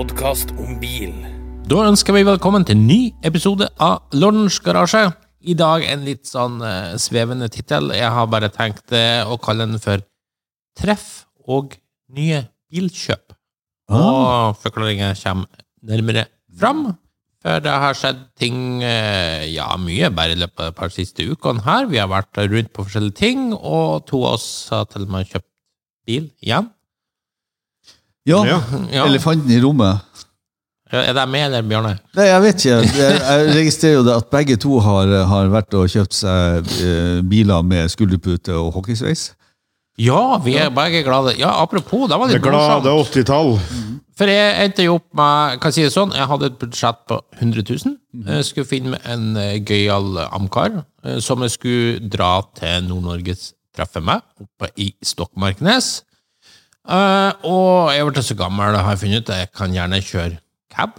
podkast om bil. Da ønsker vi velkommen til en ny episode av Lordens garasje. I dag en litt sånn eh, svevende tittel. Jeg har bare tenkt eh, å kalle den for Treff og nye bilkjøp. Og forklaringen kommer nærmere fram. For det har skjedd ting, eh, ja, mye bare i løpet av et par siste ukene her. Vi har vært rundt på forskjellige ting, og to av oss har til og med kjøpt bil igjen. Ja, Ja. Ja. elefanten i rommet. Er det med, eller, Bjørne? Nei, jeg vet ikke. Jeg registrerer jo det at begge to har, har vært og kjøpt seg eh, biler med skulderpute og hockeysveis. Ja, vi er begge glade. Ja, apropos, da var det Det glade 80-tall. For jeg endte jo opp med Kan jeg si det sånn, jeg hadde et budsjett på 100 000. Jeg skulle finne meg en eh, gøyal amcar eh, som jeg skulle dra til Nord-Norges treffe meg, oppe i Stokmarknes. Eh, og jeg ble så gammel, har jeg funnet ut, at jeg kan gjerne kjøre cab.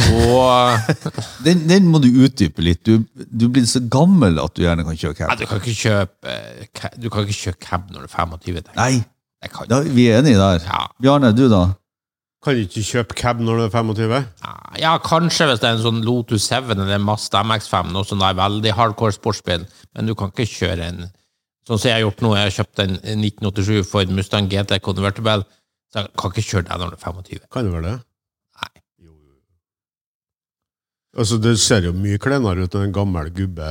Og Den, den må du utdype litt. Du, du blir så gammel at du gjerne kan kjøre Nei, cab. du kan ikke kjøpe eh, Du kan ikke kjøre cab når du er 25. tenker. Nei, da, vi er enige der. ja. Bjarne, du da? Kan du ikke kjøpe cab når du er 25? Ja, kanskje hvis det er en sånn Lotus 7 eller en Mazda MX5, noe sånn der veldig hardcore sportsbil, men du kan ikke kjøre en Sånn som jeg har gjort nå, jeg har kjøpt en 1987 Ford Mustang GT Convertible, så jeg kan ikke kjøre den når du er 25. Kan det være det? Nei. Jo. Altså, det ser jo mye klenere ut når en gammel gubbe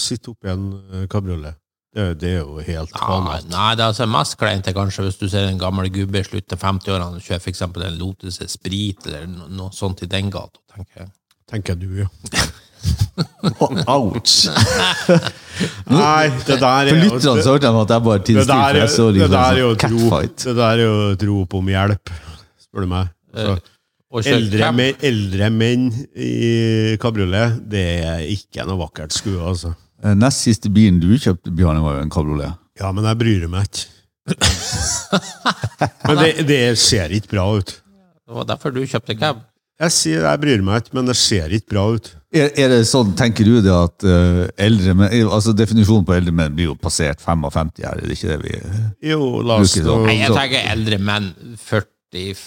sitter oppi en eh, kabriolet. Det, det er jo helt vanlig. nei, det er altså mest kleint kanskje hvis du ser en gammel gubbe i slutten av 50-årene og kjører eksempel en Lotus Esprit eller no, noe sånt i den gata, tenker jeg. Tenker du, ja. Ouch! Nei, det der er For jo- lytterne så hørte de at jeg bare der er, jeg det der er jo liksom et rop, catfight. det der er jo et rop om hjelp, spør du meg. Så, Og eldre, menn, eldre menn i kabriolet, det er ikke noe vakkert skue, altså. Eh, Nest siste bilen du kjøpte, Bjarne, var jo en kabriolet. Ja, men jeg bryr meg ikke. men det, det ser ikke bra ut. Det var derfor du kjøpte cab. Jeg sier jeg bryr meg ikke, men det ser ikke bra ut. Er, er det sånn, tenker du det at uh, eldre menn altså Definisjonen på eldre menn blir jo passert 55 her, er det ikke det vi Jo, la oss Bruker. Nei, jeg tenker eldre menn 40,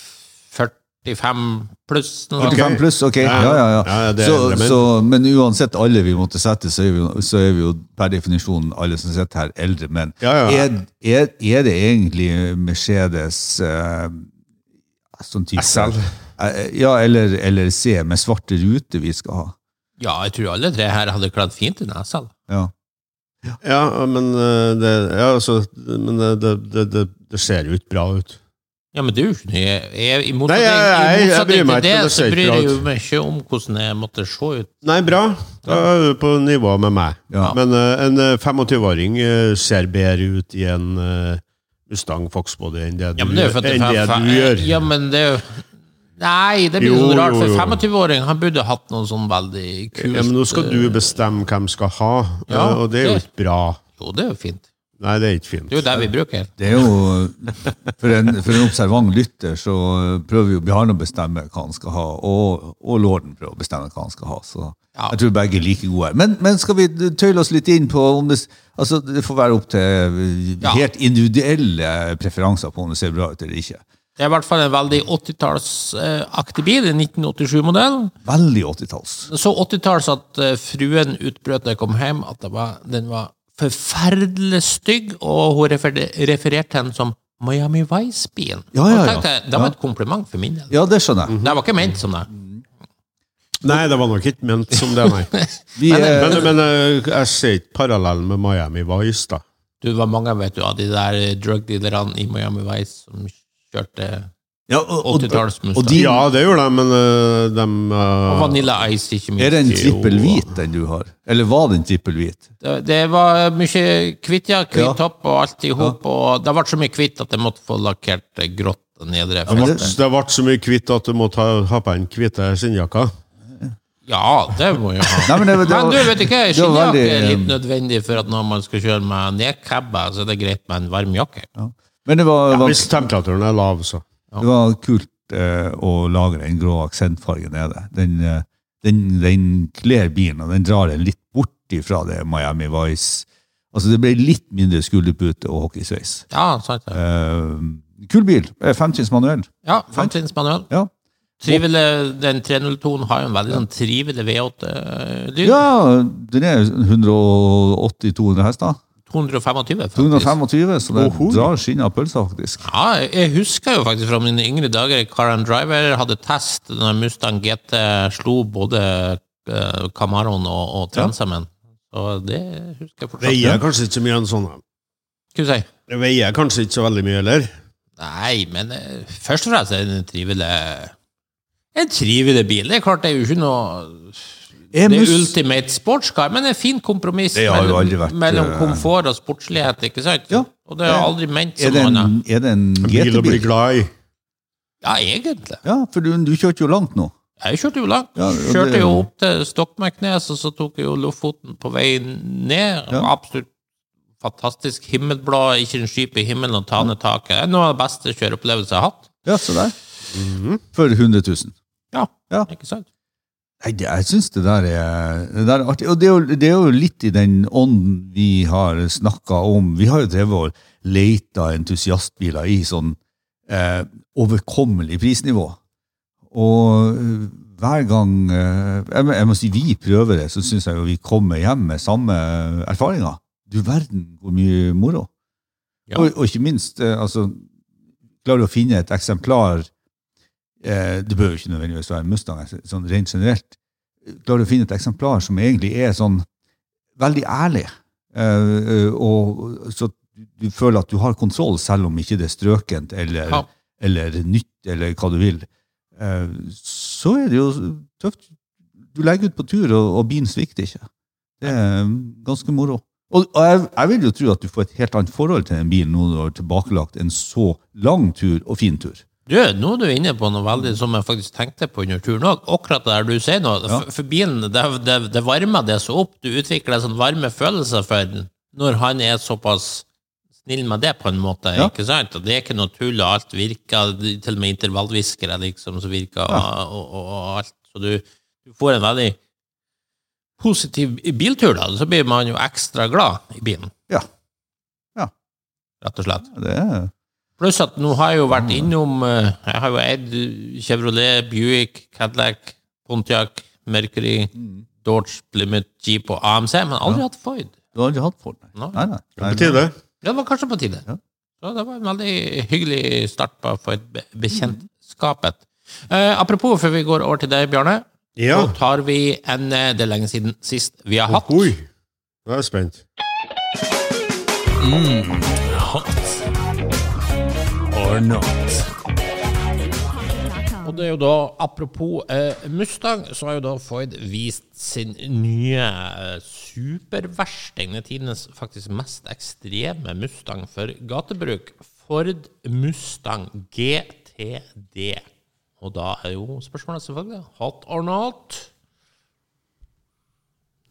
45 pluss. Noe 45 pluss, ok. Ja, ja, ja. Ja, er så, så, men uansett alle vi måtte sette, så er vi, så er vi jo per definisjon alle som sitter her, eldre menn. Ja, ja. Er, er, er det egentlig Mercedes uh, sånn type SL. Eh, Ja, eller, eller C med svarte ruter vi skal ha? Ja, jeg tror alle tre her hadde klart fint i nesa. Ja. Ja, men eh, det, ja, altså, men det, det, det, ser jo ikke bra ut. Ja, men det er jo ikke noe jeg, I Nei, jeg- jeg- jeg bryr meg ikke, det, det så ser ikke bryr bra jeg meg ikke om hvordan jeg måtte se ut. Nei, bra. Da er du på nivå med meg. Ja. Men eh, en eh, 25-åring eh, ser bedre ut i en eh, Mustang Foxbody enn det du, Ja, det enn det, det du gjør. Ja, men det er jo Nei, det blir Jo, sånn rart, for 25-åring han burde hatt noe sånn veldig kult Ja, men nå skal du bestemme hvem skal ha, Ja, eh, og det er jo ikke bra. Jo, det er jo fint. Nei, det er ikke fint. Det er jo det vi bruker. Det er jo, for en, for en observant lytter, så prøver jo Bjarne å bestemme hva han skal ha, og, og lorden prøver å bestemme hva han skal ha. Så Ja. jeg tror begge er like gode her. Men, men skal vi tøyle oss litt inn på om det Altså, det får være opp til eh, helt individuelle preferanser på om det ser bra ut eller ikke. Det er i hvert fall en veldig 80-tallsaktig bil, en 1987-modell. Veldig 80-talls. Så 80-talls at eh, fruen utbrøt da jeg kom hjem, at det var, den var forferdelig stygg, og hun refer- refererte til den som Miami Vice-bilen. Ja, ja, ja. jeg, Det var et kompliment for min del. Ja, det skjønner jeg. Det var ikke ment som det. Nei, det var nok ikke ment som det, nei. Vi er, Men, men eh, jeg ser ikke parallellen med Miami Vice, da. Du, var mange vet du, av de der drug-dealerne i Miami Vice som kjørte ja, og, og, 80-talls og de, Ja, det gjorde de, men uh, de Og Vanilla Ice, ikke minst. er det en trippel hvit den du har? Eller var det en trippel hvit? Det, det var mye hvitt, ja. Hvitt topp og alt i hop. Ja. det ble så mye hvitt at jeg måtte få lakkert eh, grått nedre. Det ble, det ble så mye hvitt at du måtte ha, ha på en hvite skinnjakker. Ja, det må jeg ha. Nei, men det, det Men du, vet ikke, skinnjakke er litt nødvendig for at når man skal kjøre med nedkabba, så er det greit med en varm jakke. Men det var, Ja, var, hvis temperaturen er lav, så. det var kult eh, å lage den grå aksentfargen nede. Den, eh, den, den kler bilen, og den drar den litt bort ifra det Miami Vice. Altså, det ble litt mindre skulderpute og hockeysveis. Ja, sant det. Eh, kul bil. Eh, Femtrinns manuell. Ja, femtrinns manuell. Ja. Trivelig, den 302-en har jo en veldig sånn trivelig V8-lyd. Ja, den er 180-200 hester. 225, faktisk. 225, så det drar skinn av pølsa, faktisk. Ja, jeg husker jo faktisk fra mine yngre dager Car and Driver hadde test når Mustang GT slo både eh, Camaroen og, og Transamen. Så det husker jeg fortsatt. Veier kanskje ikke så mye en sånn vi si. Det veier kanskje ikke så veldig mye eller? Nei, men eh, først og fremst er det en trivelig En trivelig bil. Det er klart det er jo ikke noe det er mus- ultimate sportscar, men en fin kompromiss Det mellom, vært, mellom eh, komfort og sportslighet, ikke sant? Ja. Og det har aldri ment Er som det noe annet. er det en En bil å bli GT-bil? glad i. Ja, egentlig. Ja, for du, du kjørte jo langt nå. Jeg kjørte jo langt. Ja, det, kjørte jo opp til Stokmarknes, og så tok jeg jo Lofoten på vei ned. Ja. Absolutt fantastisk himmelblå, ikke en skype i himmelen og ta ned taket. Det er noe av det beste kjøreopplevelsen jeg har hatt. Ja, så der. For 100 000. Ja, Ja. ikke sant? Nei, det, jeg syns det der er, det der er artig. Og det er, jo, det er jo litt i den ånden vi har snakka om. Vi har jo drevet og leita entusiastbiler i sånn eh, overkommelig prisnivå. Og eh, hver gang eh, jeg, må, jeg må si vi prøver det, så syns jeg jo vi kommer hjem med samme erfaringer. Du verden hvor mye moro. Ja. Og, og ikke minst, eh, altså Klarer du å finne et eksemplar eh, Det bør jo ikke nødvendigvis være en Mustang, sånn rent generelt. Klarer du å finne et eksemplar som egentlig er sånn veldig ærlig, eh, eh, og så du føler at du har kontroll, selv om ikke det er strøkent eller, Ja. eller nytt, eller hva du vil, eh, så er det jo tøft. Du legger ut på tur, og, og bilen svikter ikke. Det er ganske moro. Og, og jeg, jeg vil jo tro at du får et helt annet forhold til den bilen når du har tilbakelagt en så lang tur og fin tur. Du, nå er du inne på noe veldig som jeg faktisk tenkte på under turen òg. Akkurat det der du sier nå. Ja. For, bilen, det, det, det varmer det så opp. Du utvikler en sånn varme følelser for den når han er såpass snill med det, på en måte. Ja. ikke sant? Og det er ikke noe tull, og alt virker. Til og med intervallhviskere liksom, som virker, og, og, og, og alt. Så du, du får en veldig positiv biltur, da. Så blir man jo ekstra glad i bilen, Ja. Ja. rett og slett. Det er, Pluss at nå har jeg jo vært innom eh, Jeg har jo eid Chevrolet, Buick, Cadillac, Pontiac, Mercury, Dodge, Plymouth, Jeep og AMC, men aldri hatt Ford. du har aldri hatt Ford? nei? Nei. Nei, nei. Det på tide. Ja, det var kanskje på tide. Ja. Så det var en veldig hyggelig start på for et be bekjentskapet. Eh, apropos, før vi går over til deg, Bjarne, Ja. så tar vi en eh, Det er lenge siden sist vi har hatt. Oi, Nå er jeg spent. Or not. Og det er jo da, apropos eh, Mustang, så har jo da Ford vist sin nye eh, superversting. Det tidenes faktisk mest ekstreme Mustang for gatebruk. Ford Mustang GTD. Og da er jo spørsmålet selvfølgelig hot or not?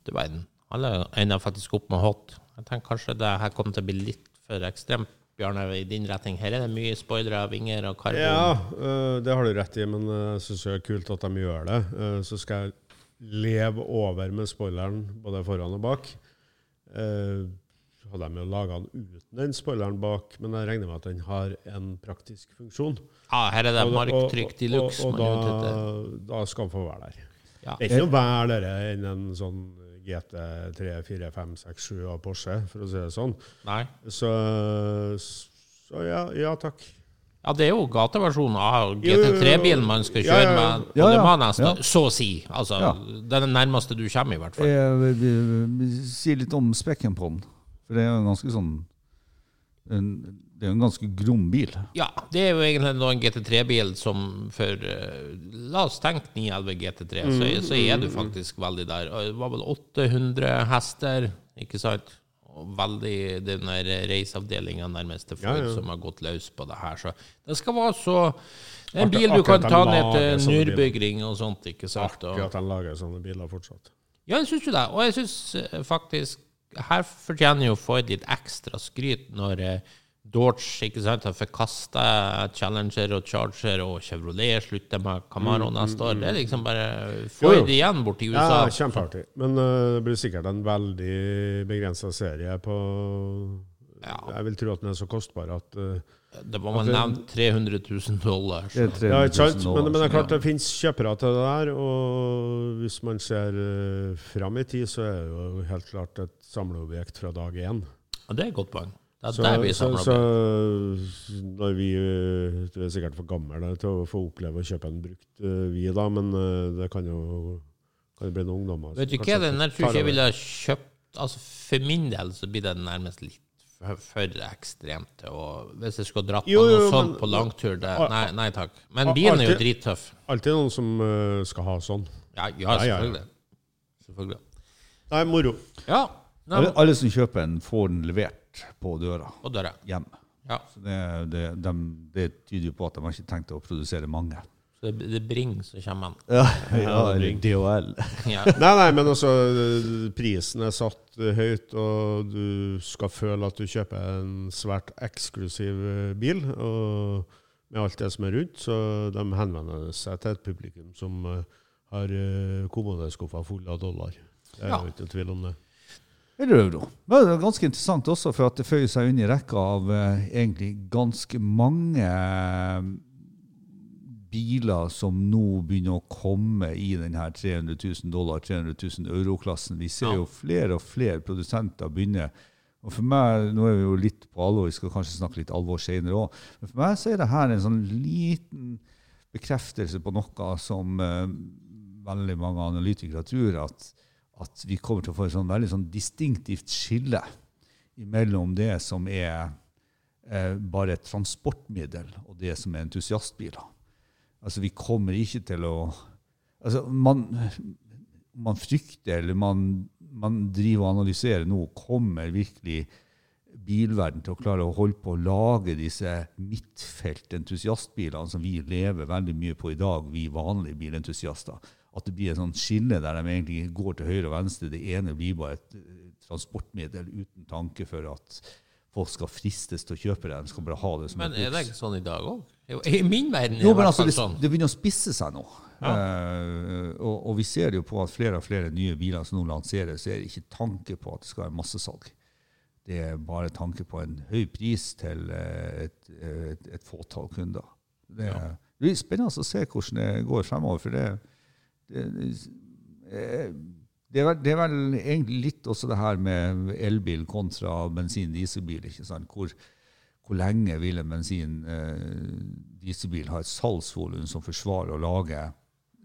Du verden. Alle ender faktisk opp med hot. Jeg tenker kanskje det her kommer til å bli litt for ekstremt, Bjarne, i din retning. Her er det mye spoilere, vinger og karbon. Ja, øh, det har du rett i, men øh, jeg syns det er kult at de gjør det. Øh, så skal jeg leve over med spoileren både foran og bak. Så hadde de jo laga den uten den spoileren bak, men jeg regner med at den har en praktisk funksjon. Ja, her er det marktrykk de luxe. Og, og, og, og da, da skal den få være der. Ja. Det er ikke noe vær der enn en sånn GT3, 4, 5, 6, 7 av Porsche, for å si det sånn. Nei. Så, så ja, ja takk. Ja, det er jo gateversjonen av Jo, jo, jo. GT3-bilen man skal kjøre ja, ja. med Og Ja, Le ja. Mans neste, Ja. så å si. Altså, Ja. det er det nærmeste du kommer, i hvert fall. Jeg vil- jeg, jeg si litt om spekken på den. For det er jo ganske sånn en, Det er jo en ganske grom bil. Ja, det er jo egentlig en GT3-bil som for eh, La oss tenke 911 GT3, så, Mm, så er du faktisk veldig der. Det var vel 800 hester, ikke sant? Og veldig den der reiseavdelinga nærmest til Ford Ja, ja. som har gått løs på det her. Så det skal være så Det er en bil du kan ta ned til. Nürburgring og sånt, ikke sant? Akkurat Og, at de lager sånne biler fortsatt. ja, jeg syns jo det. Og jeg syns faktisk Her fortjener jo Ford litt ekstra skryt når Dodge ikke sant, har forkasta Challenger og Charger, og Chevrolet slutter med Camaro neste år. Det er liksom bare Få jo. igjen borti Ja, USA. kjempeartig. Men uh, det blir sikkert en veldig begrensa serie på Ja. Jeg vil tro at den er så kostbar at uh, Det var man nevnt 300 000 dollar. Så. 300 Ja, ikke sant? Men, men det er klart det finnes kjøpere til det der, og hvis man ser uh, fram i tid, så er det jo helt klart et samleobjekt fra dag én. Ja, det er et godt poeng. Det er Så, der vi så, så når vi eh, Du er sikkert for gammel til å få oppleve å kjøpe en brukt, eh, vi da, men eh, det kan jo kan det bli noen ungdommer Vet du hva, den der tror ikke jeg ville ha kjøpt Altså For min del så blir det nærmest litt for, ekstremt Og Hvis jeg skulle dratt på Jo, jo, noe jo, sånt men- på langtur det, Nei, nei takk. Men bilen er jo drittøff. Alltid noen som eh, skal ha sånn. Ja, ja, Ja, ja, ja. selvfølgelig. Selvfølgelig. Nei, moro. Ja. Nei, Alle, alle som kjøper en, får den levert på døra på døra. hjem. Ja. Så det, det, de, det tyder jo på at de har ikke tenkt å produsere mange. Så det, det Bring som kommer. Ja, ja, eller DHL. Ja. Nei, nei, men altså, prisen er satt høyt, og du skal føle at du kjøper en svært eksklusiv eh, bil. Og med alt det som er rundt, så de henvender seg til et publikum som eh, har eh, kommodeskuffer fulle av dollar. Det er Ja. jo ikke noe tvil om det. Eller. Men det er ganske interessant også, for at det føyer seg inn i rekka av eh, egentlig ganske mange eh, biler som nå begynner å komme i denne 300 000 dollar, 300 000 euro-klassen. Vi ser jo flere og flere produsenter begynne. Og for meg, Nå er vi jo litt på alvor, vi skal kanskje snakke litt alvor senere òg, men for meg så er det her en sånn liten bekreftelse på noe som eh, veldig mange analytikere tror, at, at vi kommer til å få et sånn veldig sånn distinktivt skille mellom det som er eh, bare et transportmiddel, og det som er entusiastbiler. Altså, vi kommer ikke til å altså, man, man frykter, eller man, man driver og analyserer nå, kommer virkelig bilverden til å klare å holde på å lage disse midtfelt-entusiastbilene som vi lever veldig mye på i dag, vi vanlige bilentusiaster. At det blir et sånt skille der de egentlig går til høyre og venstre. Det ene blir bare et eh, transportmiddel uten tanke for at folk skal fristes til å kjøpe det. De skal bare ha det som Men et er det ikke sånn i dag òg? I min verden er Jo, men altså, det, sånn. det begynner å spisse seg nå. Eh, og, og vi ser det jo på at flere og flere nye biler som nå lanseres, så er det ikke tanke på at det skal være massesalg. Det er bare tanke på en høy pris til eh, et, et, et fåtall kunder. Det, ja. det blir spennende å se hvordan det går fremover. for det, er det er vel egentlig litt også det her med elbil kontra bensin-dieselbil. ikke sant? Hvor, hvor lenge vil en bensin-dieselbil ha et salgsvolum som forsvarer å lage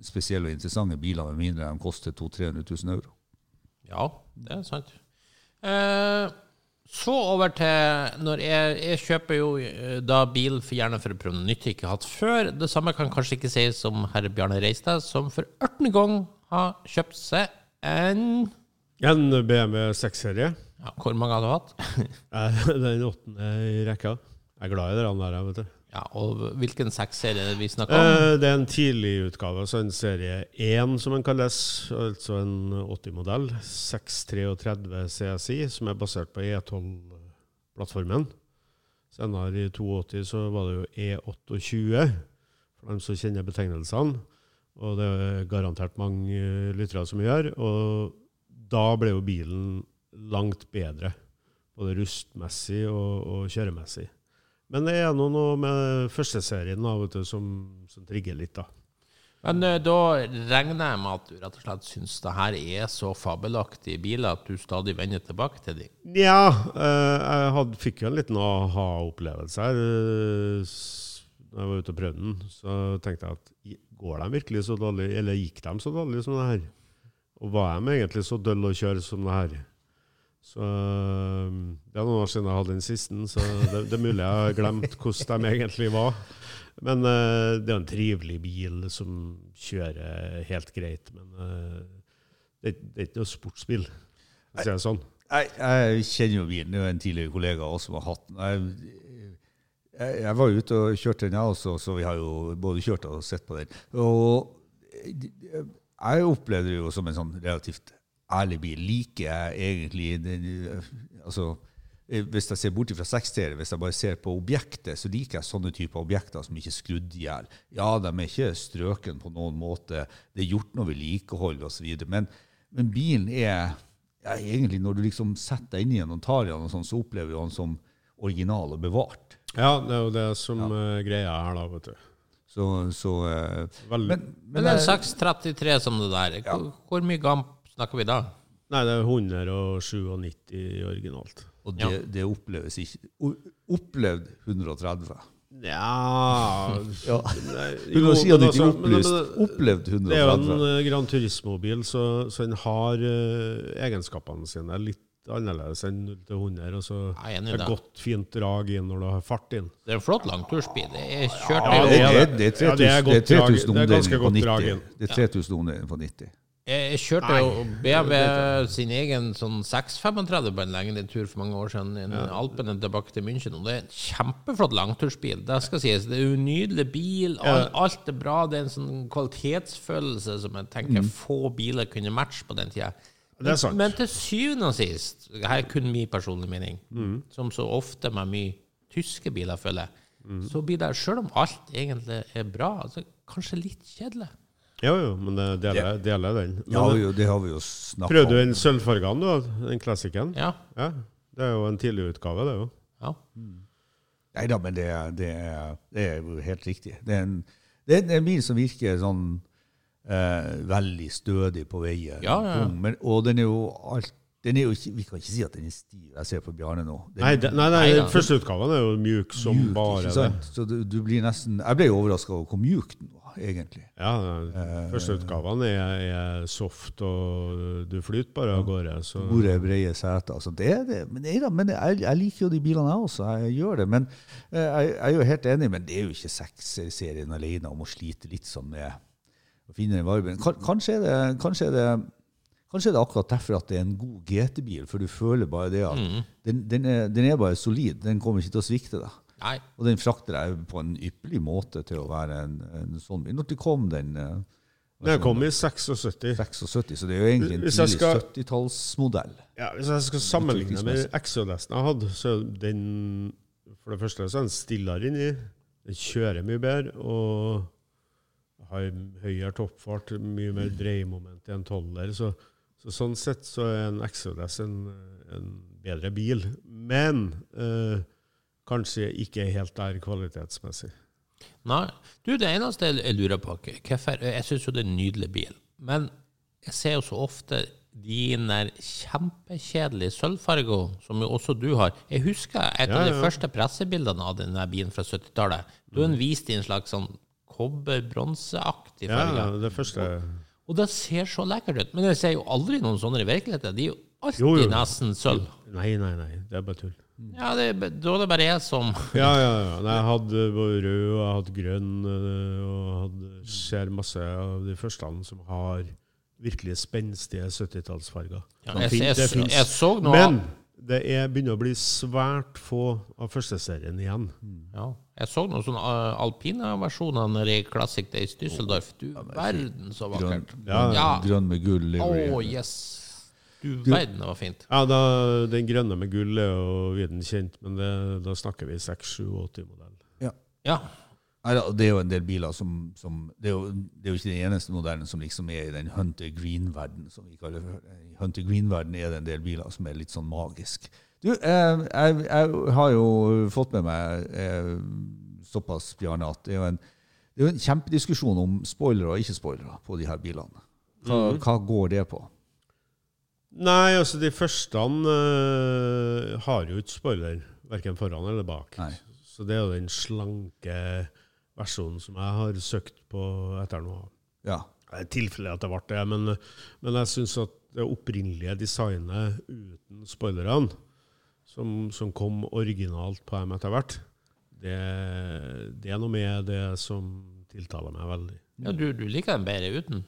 spesielle og interessante biler med mindre de koster 200 000-300 000 euro? Ja, det er sant. Eh, så over til når jeg, jeg kjøper jo eh, da bil for gjerne for å prøve noe nytt jeg ikke har hatt før. Det samme kan kanskje ikke sies om herr Bjarne Reistad, som for 18. gang har kjøpt seg en En BMW 6-serie. ja, Hvor mange har du hatt? Eh, Den åttende i rekka. Jeg er glad i det der, vet du. Ja, Og hvilken sexserie er vi snakker om? Eh, Det er en tidlig utgave, altså en serie 1, som den kalles. Altså en 80-modell. 633 CSI, som er basert på E12-plattformen. Senere i 82 så var det jo E28, for dem som kjenner betegnelsene. Og det er garantert mange eh, lyttere som gjør. Og da ble jo bilen langt bedre, både rustmessig og, og kjøremessig. Men det er noe med førsteserien da, vet du, som, som trigger litt, da. Men eh, da regner jeg med at du rett og slett syns det her er så fabelaktige biler at du stadig vender tilbake til dem. Nja, eh, jeg hadde, fikk jo en liten aha-opplevelse her. eh, Da jeg var ute og prøvde den, så tenkte jeg at går de virkelig så dårlig, eller gikk de så dårlig som det her? Og var de egentlig så dølle å kjøre som det her? Så eh, Det er noen år siden jeg hadde den siste, så det, det er mulig jeg har glemt hvordan de egentlig var. Men uh, det er en trivelig bil som kjører helt greit. Men uh, det, det er ikke noe sportsbil, for å si det sånn. Jeg, jeg kjenner jo bilen. Det er en tidligere kollega også som har hatt den. Jeg, jeg, jeg var ute og kjørte den, jeg også, så vi har jo både kjørt og sett på den. Og jeg opplevde det jo som en sånn relativt ærlig bil. Liker jeg egentlig den, altså, Hvis jeg ser bort fra seksserier, hvis jeg bare ser på objektet, så liker jeg sånne typer objekter som ikke er skrudd i hjel. Ja, de er ikke strøken på noen måte. Det er gjort noe vedlikehold osv. Men, men bilen er ja, egentlig når du liksom setter deg inn i den og tar i den, sånn, så opplever du den som original og bevart. Ja, det er jo det som er greia her, da, vet du. Så, så uh, Veldig. men, Men det er eh, 633 som det der. Hvor, hvor mye gamp snakker vi da? Nei, det er 197 originalt. Og det, det oppleves ikke Opplevd 130. Ja, Ja. Nei, 197 men altså- opplyst. Opplevd 130. Det er jo en 130. eh, Gran Turismo-bil, så, så den har uh, egenskapene sine litt annerledes enn 0 til 100. Og så er det er godt, fint drag inn når du har fart inn. Det er en flott langtursbil. Jeg kjørte Ja, det, er det, er Ja, det er 3000 det er drag. 3000 Det er ganske omdelinger på godt drag 90. inn. Det er 3000 omdelinger på 90. Jeg kjørte jo BMW sin egen sånn 635 på en lengre tur for mange år siden. En Alpene tilbake til München. Og det er en kjempeflott langtursbil. Det skal sies. Det er jo en nydelig bil. og alt er bra. Det er en sånn kvalitetsfølelse som jeg tenker få biler kunne matche på den tida. Sant. Men til syvende og sist, her er kun min personlige mening, som så ofte med mye tyske biler, føler jeg, så blir det, selv om alt egentlig er bra, altså, kanskje litt kjedelig. Jo, jo, men det deler, deler den. Men, Ja, det har vi jo snakka Prøvde du om. den sølvfargen, du? Den klassikeren? Ja, Ja. Det er jo en tidlig utgave, det jo. ja. Nei da, men det, det, er, det er jo helt riktig. Det er en, det er en bil som virker sånn eh, veldig stødig på veien. Ja, ja, ja. Men, og den er jo alt den er jo ikke, Vi kan ikke si at den er stiv. Jeg ser på Bjarne nå. Den Nei, er nei, nei, Nei da. den første utgaven er jo mjuk som mjuk, bare ikke det. Så du, du blir nesten Jeg ble overraska over hvor mjuk den var, egentlig. Ja, Førsteutgavene første utgaven er, er soft, og du flyter bare av gårde. Så Store, brede seter. Altså det det. Men, da, men jeg, jeg liker jo de bilene, jeg også. Jeg gjør det. Men eh, jeg, jeg er jo helt enig, men det er jo ikke seks-serien alene om å slite litt sånn med å finne den varmen. Kanskje er det, kanskje er det Kanskje er det akkurat derfor at det er en god GT-bil, for du føler bare det at den, den, er, den er bare solid. Den kommer ikke til å svikte deg. Nei, Og den frakter jeg på en ypperlig måte til å være en, en sånn bil. Når kom den eh, Den kom i 76. 76, så det er jo egentlig en tidlig 70-tallsmodell. Ja, hvis jeg skal sammenligne med. Exodesten jeg hadde, så den For det første så er den stillere inni. Den kjører mye bedre og har høyere toppfart, mye mer dreiemoment i en tolver. Så, så sånn sett så er en Exodes en, en bedre bil. Men eh, kanskje ikke helt der kvalitetsmessig. Nei. Du, det eneste jeg lurer på hvorfor, Jeg syns jo det er en nydelig bil, men jeg ser jo så ofte din der kjempekjedelige sølvfarger som jo også du har. Jeg husker et av Ja, de ja. første pressebildene av denne bilen fra 70-tallet. Du har den vist i en slags sånn kobber-bronseaktig Ja, det første Og det ser så lekkert ut. Men jeg ser jo aldri noen sånne i virkeligheten. De er jo alltid Jo, jo. nesten sølv. Nei, nei, nei. Det er bare tull. Ja, det, da er det bare jeg som Ja, ja, ja. Jeg hadde både rød, og jeg hadde grønn, øh, og hadde, ser masse av de første som har virkelig spenstige 70-tallsfarger. ja, jeg, jeg, jeg, jeg så noe Men det er, begynner å bli svært få av førsteserien igjen. Ja, jeg så noen sånne uh, alpina-versjoner nede i Classic Days Düsseldorf. Du verden, så Grønn, vakkert. Ja, Ja. grønn med gull Å, livery. yes. Du verden, det var fint. Ja, da, Den grønne med gull er jo viden kjent, men det, da snakker vi 6-7-80-modell. Ja. ja. det er jo en del biler som, som det, er jo, det er jo ikke den eneste modellen som liksom er i den Hunter Green-verden, som vi kaller det. I Hunter Green-verden er det en del biler som er litt sånn magisk. Du, eh, jeg, jeg har jo fått med meg eh, såpass, Bjarne, at det er jo en, det er jo en kjempediskusjon om spoilere og ikke-spoilere på de her bilene. Hva, hva går det på? Nei, altså de første øh, har jo ikke spoiler, verken foran eller bak. Nei. Så det er jo den slanke versjonen som jeg har søkt på etter nå. Ja. Det er tilfelle at det ble det, men, men jeg syns at det opprinnelige designet uten spoilerne, som, som kom originalt på dem etter hvert, det, det er noe med det som tiltaler meg veldig. ja du, du liker den bedre uten?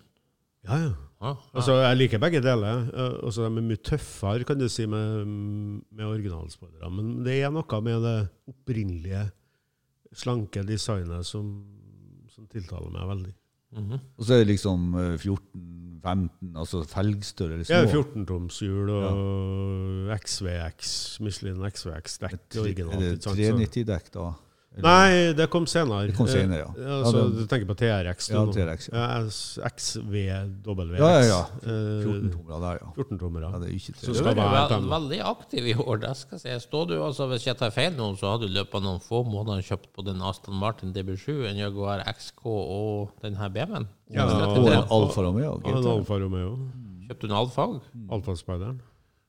Ja, ja. Ja. Altså, jeg liker begge deler. Eh, Altså, de er mye tøffere, kan du si, med, med originalspoilere. Men det er noe med det opprinnelige, slanke designet som, som tiltaler meg veldig. Mhm. Og så er det liksom eh, 14-15, altså felgstørrelse. små? Ja, 14-tomshjul og XVX, Michelin XVX-dekk Er det ikke sant? Så- 390-dekk da? Nei, det kom senere. Det kom senere, ja. Eh, altså, Ja, det- du tenker på TRX? du Ja. TRX, ja. Ja, XVWX. Ja, ja, ja. Eh, 14 tommer der, ja. 14 tommer, ja ja. det er ikke Så Du skal er jo være vel, veldig aktiv i år. Det skal jeg si. Står du altså, Hvis jeg tar feil nå, så har du i løpet av noen få måneder kjøpt både en Aston Martin DB7, en Jaguar XK og den her BMW-en. Ja, Og en Alfa Romeo. Og en Alfa Romeo. Kjøpte du en Alfa òg?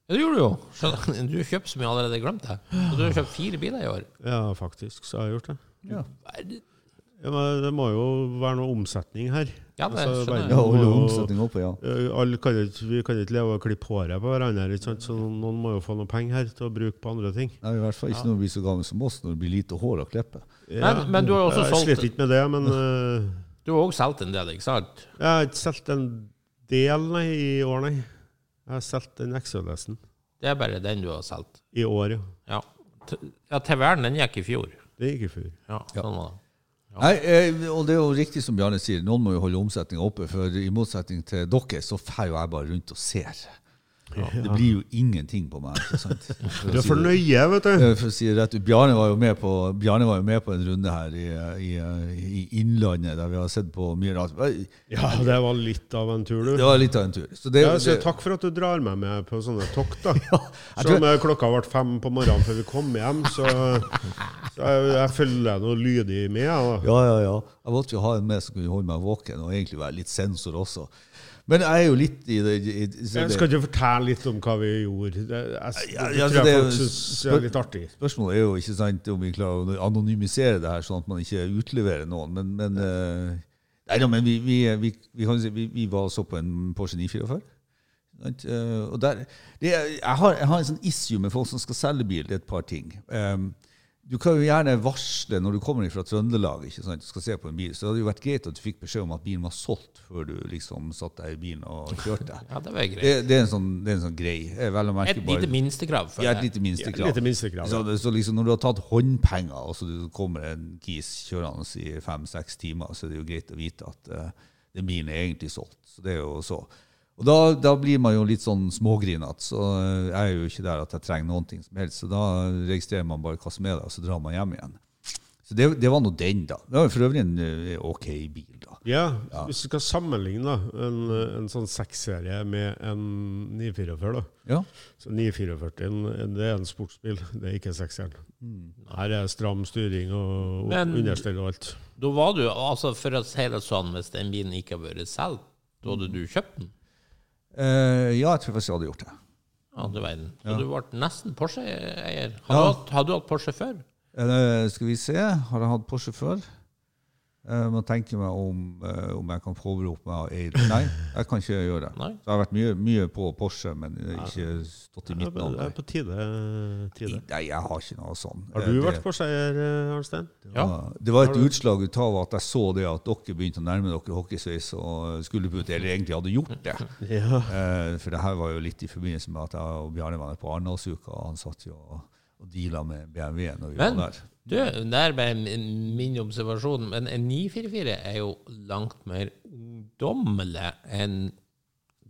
Ja, det gjorde du jo. Skjønner. Du kjøper så mye allerede glemt det. Så du har kjøpt fire biler i år. Ja, faktisk, så har jeg gjort det. Ja. Ja, men det må jo være noe omsetning her. Ja, det Altså, skjønner jeg. ja, holde må omsetning oppe, ja. Eh, Alle kan ikke, vi kan ikke leve og klippe håret på hverandre, ikke sant? så noen må jo få noe penger her til å bruke på andre ting. Nei, I hvert fall ikke når du blir så gammel som oss, når det blir lite hår å klippe. Men- men du har også solgt... jeg sliter ikke med det, men eh, Du har òg solgt en del, ikke sant? jeg har ikke solgt en del nei, i år, nei. Jeg har solgt den XL-S-en Det er bare den du har solgt. i år, ja. Ja. Ja TV-en den gikk i fjor. Det gikk i fjor. Ja, sånn var det. Ja. Nei, eh, og det er jo riktig som Bjarne sier, noen må jo holde omsetninga oppe. For i motsetning til dere, så drar jo jeg bare rundt og ser. Det blir jo ingenting på meg. Du er for det- nøye, vet du. For å si det rett Bjarne var jo med på, Bjarne var jo med på en runde her i, i, i Innlandet, der vi har sett på mye rart. Ja, det var litt av en tur, du. var litt av en tur. Så det, Ja, så takk for at du drar meg med på sånne tokt. da. jeg Som tror- eh, klokka ble fem på morgenen før vi kom hjem, så, så jeg, jeg følger noe lydig med. Da. Ja, ja, ja. Jeg måtte jo ha en med som kunne holde meg våken, og egentlig være litt sensor også. Men jeg er jo litt i det, i, Jeg skal ikke fortelle litt om hva vi gjorde. Det, jeg, det, Ja, det det folk synes syns er litt artig. Spørsmålet er jo ikke sant om vi klarer å anonymisere det her, sånn at man ikke utleverer noen. Men, men, eh, nei, da, men vi, vi, vi, si, vi, var så på en Porsche 944. Sant? Eh, og der, det, er- jeg, har, jeg har en sånn issue med folk som skal selge bil. Det er et par ting. Um, du kan jo gjerne varsle når du kommer fra Trøndelag ikke sant? du skal se på en bil, så det hadde jo vært greit at du fikk beskjed om at bilen var solgt før du liksom satt deg i bilen og kjørte. Ja, det var greit. Det, det, er en sånn, det er en sånn grei. Vel å merke Et bare- lite minstekrav. for ja, et lite minstekrav. Litt minstekrav. Ja. så liksom når du har tatt håndpenger, og så du kommer en kis kjørende i fem-seks timer, så er det jo greit å vite at uh, den bilen er egentlig solgt. Så det er jo så. Og da, da blir man jo litt sånn smågrinete. Så eh, jeg er jo ikke der at jeg trenger noen ting som helst. Så da registrerer man bare hva som er der, og så drar man hjem igjen. Så det, det var nå den, da. Det var for øvrig en eh, ok bil, da. Ja, Hvis du skal sammenligne da, en, en sånn seksserie med en 944 da. Ja. Så 944 det er en sportsbil, det er ikke sekseren. Her er stram styring og Men- understell og alt. Da var du, altså For å si det sånn, hvis den bilen ikke hadde vært solgt, da hadde du kjøpt den? Eh, ja, jeg tror faktisk jeg hadde gjort det. Du verden. Så Ja. du ble nesten Porsche-eier. Har, Ja. du hatt- har du hatt Porsche før? Uh, skal vi se, har jeg hatt Porsche før? Jeg man tenker meg om, uh, om jeg kan påberope meg å eie det. Nei, jeg kan ikke gjøre det. Nei. Så jeg har vært mye, mye på Porsche, men ikke stått i midten mitt navn. er på tide. tide. Nei, jeg har ikke noe sånn. Har Eh, du det- vært Porsche-eier, eh, Arnstein? Ja. Ja, det var et du- utslag ut av at jeg så det at dere begynte å nærme dere hockeysveis og skulle putte, eller egentlig hadde gjort det. Ja. uh, For det her var jo litt i forbindelse med at jeg og Bjarne var på Arendalsuka, og han satt jo og, og deala med BMW når vi Men- var der. Du, det er bare min min observasjon, men en 944 er jo langt mer ungdommelig enn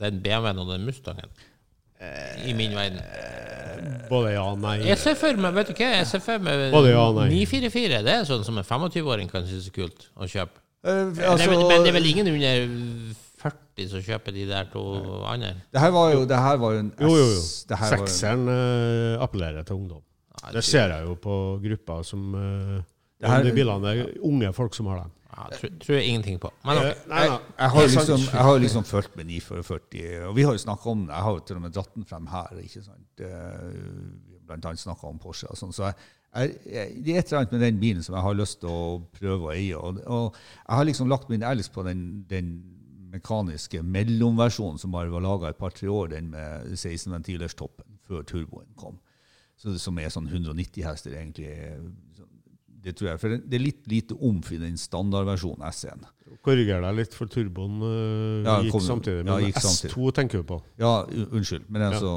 den BMW-en og den Mustangen. I min verden. Både ja og nei. Jeg ser for meg vet du hva, jeg ser for meg Både ja og nei. 944. Det er sånn som en 25-åring kan synes er kult å kjøpe. Uh, altså, men, men det er vel ingen under 40 som kjøper de der to andre? Det her var jo, det her var jo en S. Sekseren eh, appellerer til ungdom. Det ser jeg jo på grupper som uh, Det her- De bilene er unge folk som har dem. Ja, tror, tror jeg ingenting på. Men okay. Eh, nei, nei. Jeg har, er sant. liksom, jeg har jo liksom fulgt med 944, og vi har jo snakka om det. Jeg har jo til og med dratt den frem her. ikke sant? Eh, Blant annet snakka om Porsche og sånn. Så jeg, jeg, jeg, det er et eller annet med den bilen som jeg har lyst til å prøve å eie. Og, og jeg har liksom lagt min ærlighet på den, den mekaniske mellomversjonen som bare var laga et par-tre år, den med 16-ventilers toppen, før turboen kom. Så som er sånn 190 hester, egentlig. Det tror jeg, for det er litt lite omf i den standardversjonen S1. Korriger deg litt, for turboen uh, Ja, gikk kom- samtidig. ja, Men gikk samtidig. S2 tenker du på. Ja, unnskyld, men altså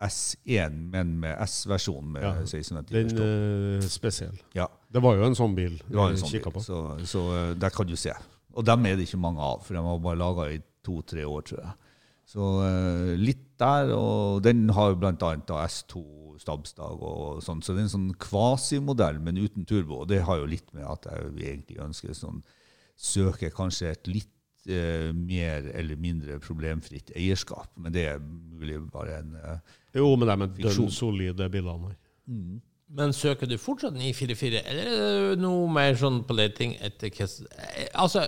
S1, men med S-versjon med Ja, 1690. Den uh, spesiell. Ja, Det var jo en sånn bil det var en sånn bil, på. så, så uh, der kan du se. Og dem er det ikke mange av, for de var bare laga i to-tre år, tror jeg. Så uh, litt der, og den har jo annet S2 stabsdag og sånn, så det er en sånn kvasimodell, men uten turbo. Og det har jo litt med at jeg egentlig ønsker sånn Søker kanskje et litt eh, mer eller mindre problemfritt eierskap, men det er mulig bare en eh, Jo, men det er med dønn solide bilene her. Men søker du fortsatt 944, eller er det noe mer sånn på leting etter hva eh, Altså,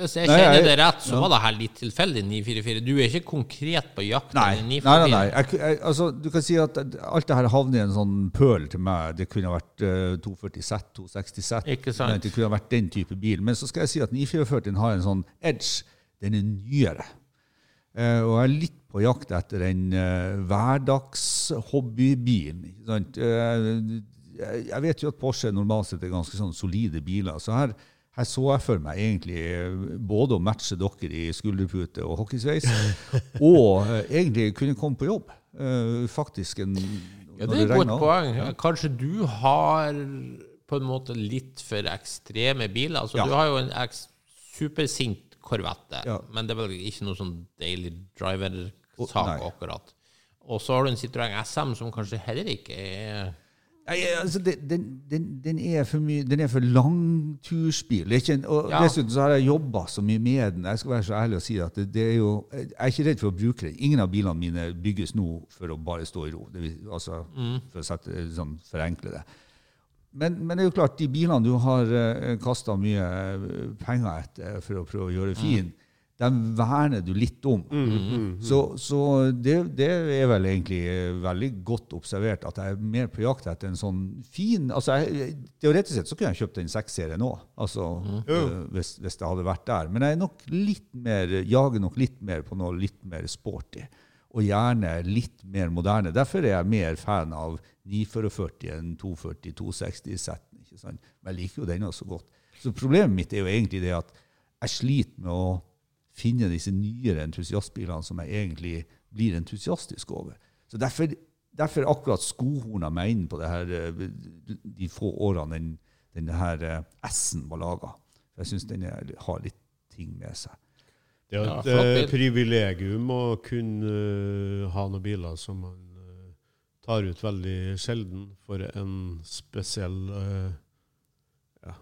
hvis jeg Nei, kjenner jeg- det rett, så ja. var det her litt tilfeldig 944. Du er ikke konkret på jakt Nei, etter nei, 944? nei. nei. Jeg, jeg, altså, du kan si at alt det her havner i en sånn pøl til meg. Det kunne ha vært uh, 240 Z, 260 Z. Ikke sant? Men Det kunne ha vært den type bil. Men så skal jeg si at 944 har en sånn edge. Den er nyere. Uh, og jeg er litt på jakt etter en uh, hverdagshobbybil. Uh. Eh, jeg, jeg vet jo at Porsche normalt sett er ganske sånn solide biler. så her her så jeg for meg egentlig eh, både å matche dere i skulderpute og hockeysveis, og eh, egentlig kunne komme på jobb. Eh, faktisk en Ja, det er et godt poeng. poeng. Kanskje du har på en måte litt for ekstreme biler. Altså, Ja. Du har jo en supersint Corvette, Ja. men det er vel ikke noe sånn daily driver-sak akkurat. Og så har du en Citroën SM som kanskje heller ikke er Nei, altså, den, den, den er for mye Den er for langtursbil. Ikke og Ja. Dessuten så har jeg jobba så mye med den. Jeg skal være så ærlig og si at det, det er jo Jeg er ikke redd for å bruke den. Ingen av bilene mine bygges nå for å bare stå i ro. Vil- altså, For å sette, sånn, forenkle det. Men, men det er jo klart, de bilene du har uh, kasta mye eh, penger etter for å prøve å gjøre fin, dem verner du litt om. Så, så det, det er vel egentlig eh, veldig godt observert at jeg er mer på jakt etter en sånn fin altså jeg, Teoretisk sett så kunne jeg kjøpt en 6-serie nå, altså, øh, hvis, hvis det hadde vært der. Men jeg er nok litt mer, jager nok litt mer på noe litt mer sporty. Og gjerne litt mer moderne. Derfor er jeg mer fan av 944 enn 240, 260 Z-en. ikke sant? Men jeg liker jo denne så godt. Så problemet mitt er jo egentlig det at jeg sliter med å finne disse nyere entusiastbilene som jeg egentlig blir entusiastisk over. Så derfor, derfor akkurat skohorna meg inn på det her, eh, de få årene den, denne her eh, S-en var laga. Jeg syns den er, har litt ting med seg. Det er et Ja, eh, privilegium å kunne ha noen biler som man tar ut veldig sjelden for en spesiell uh, ja,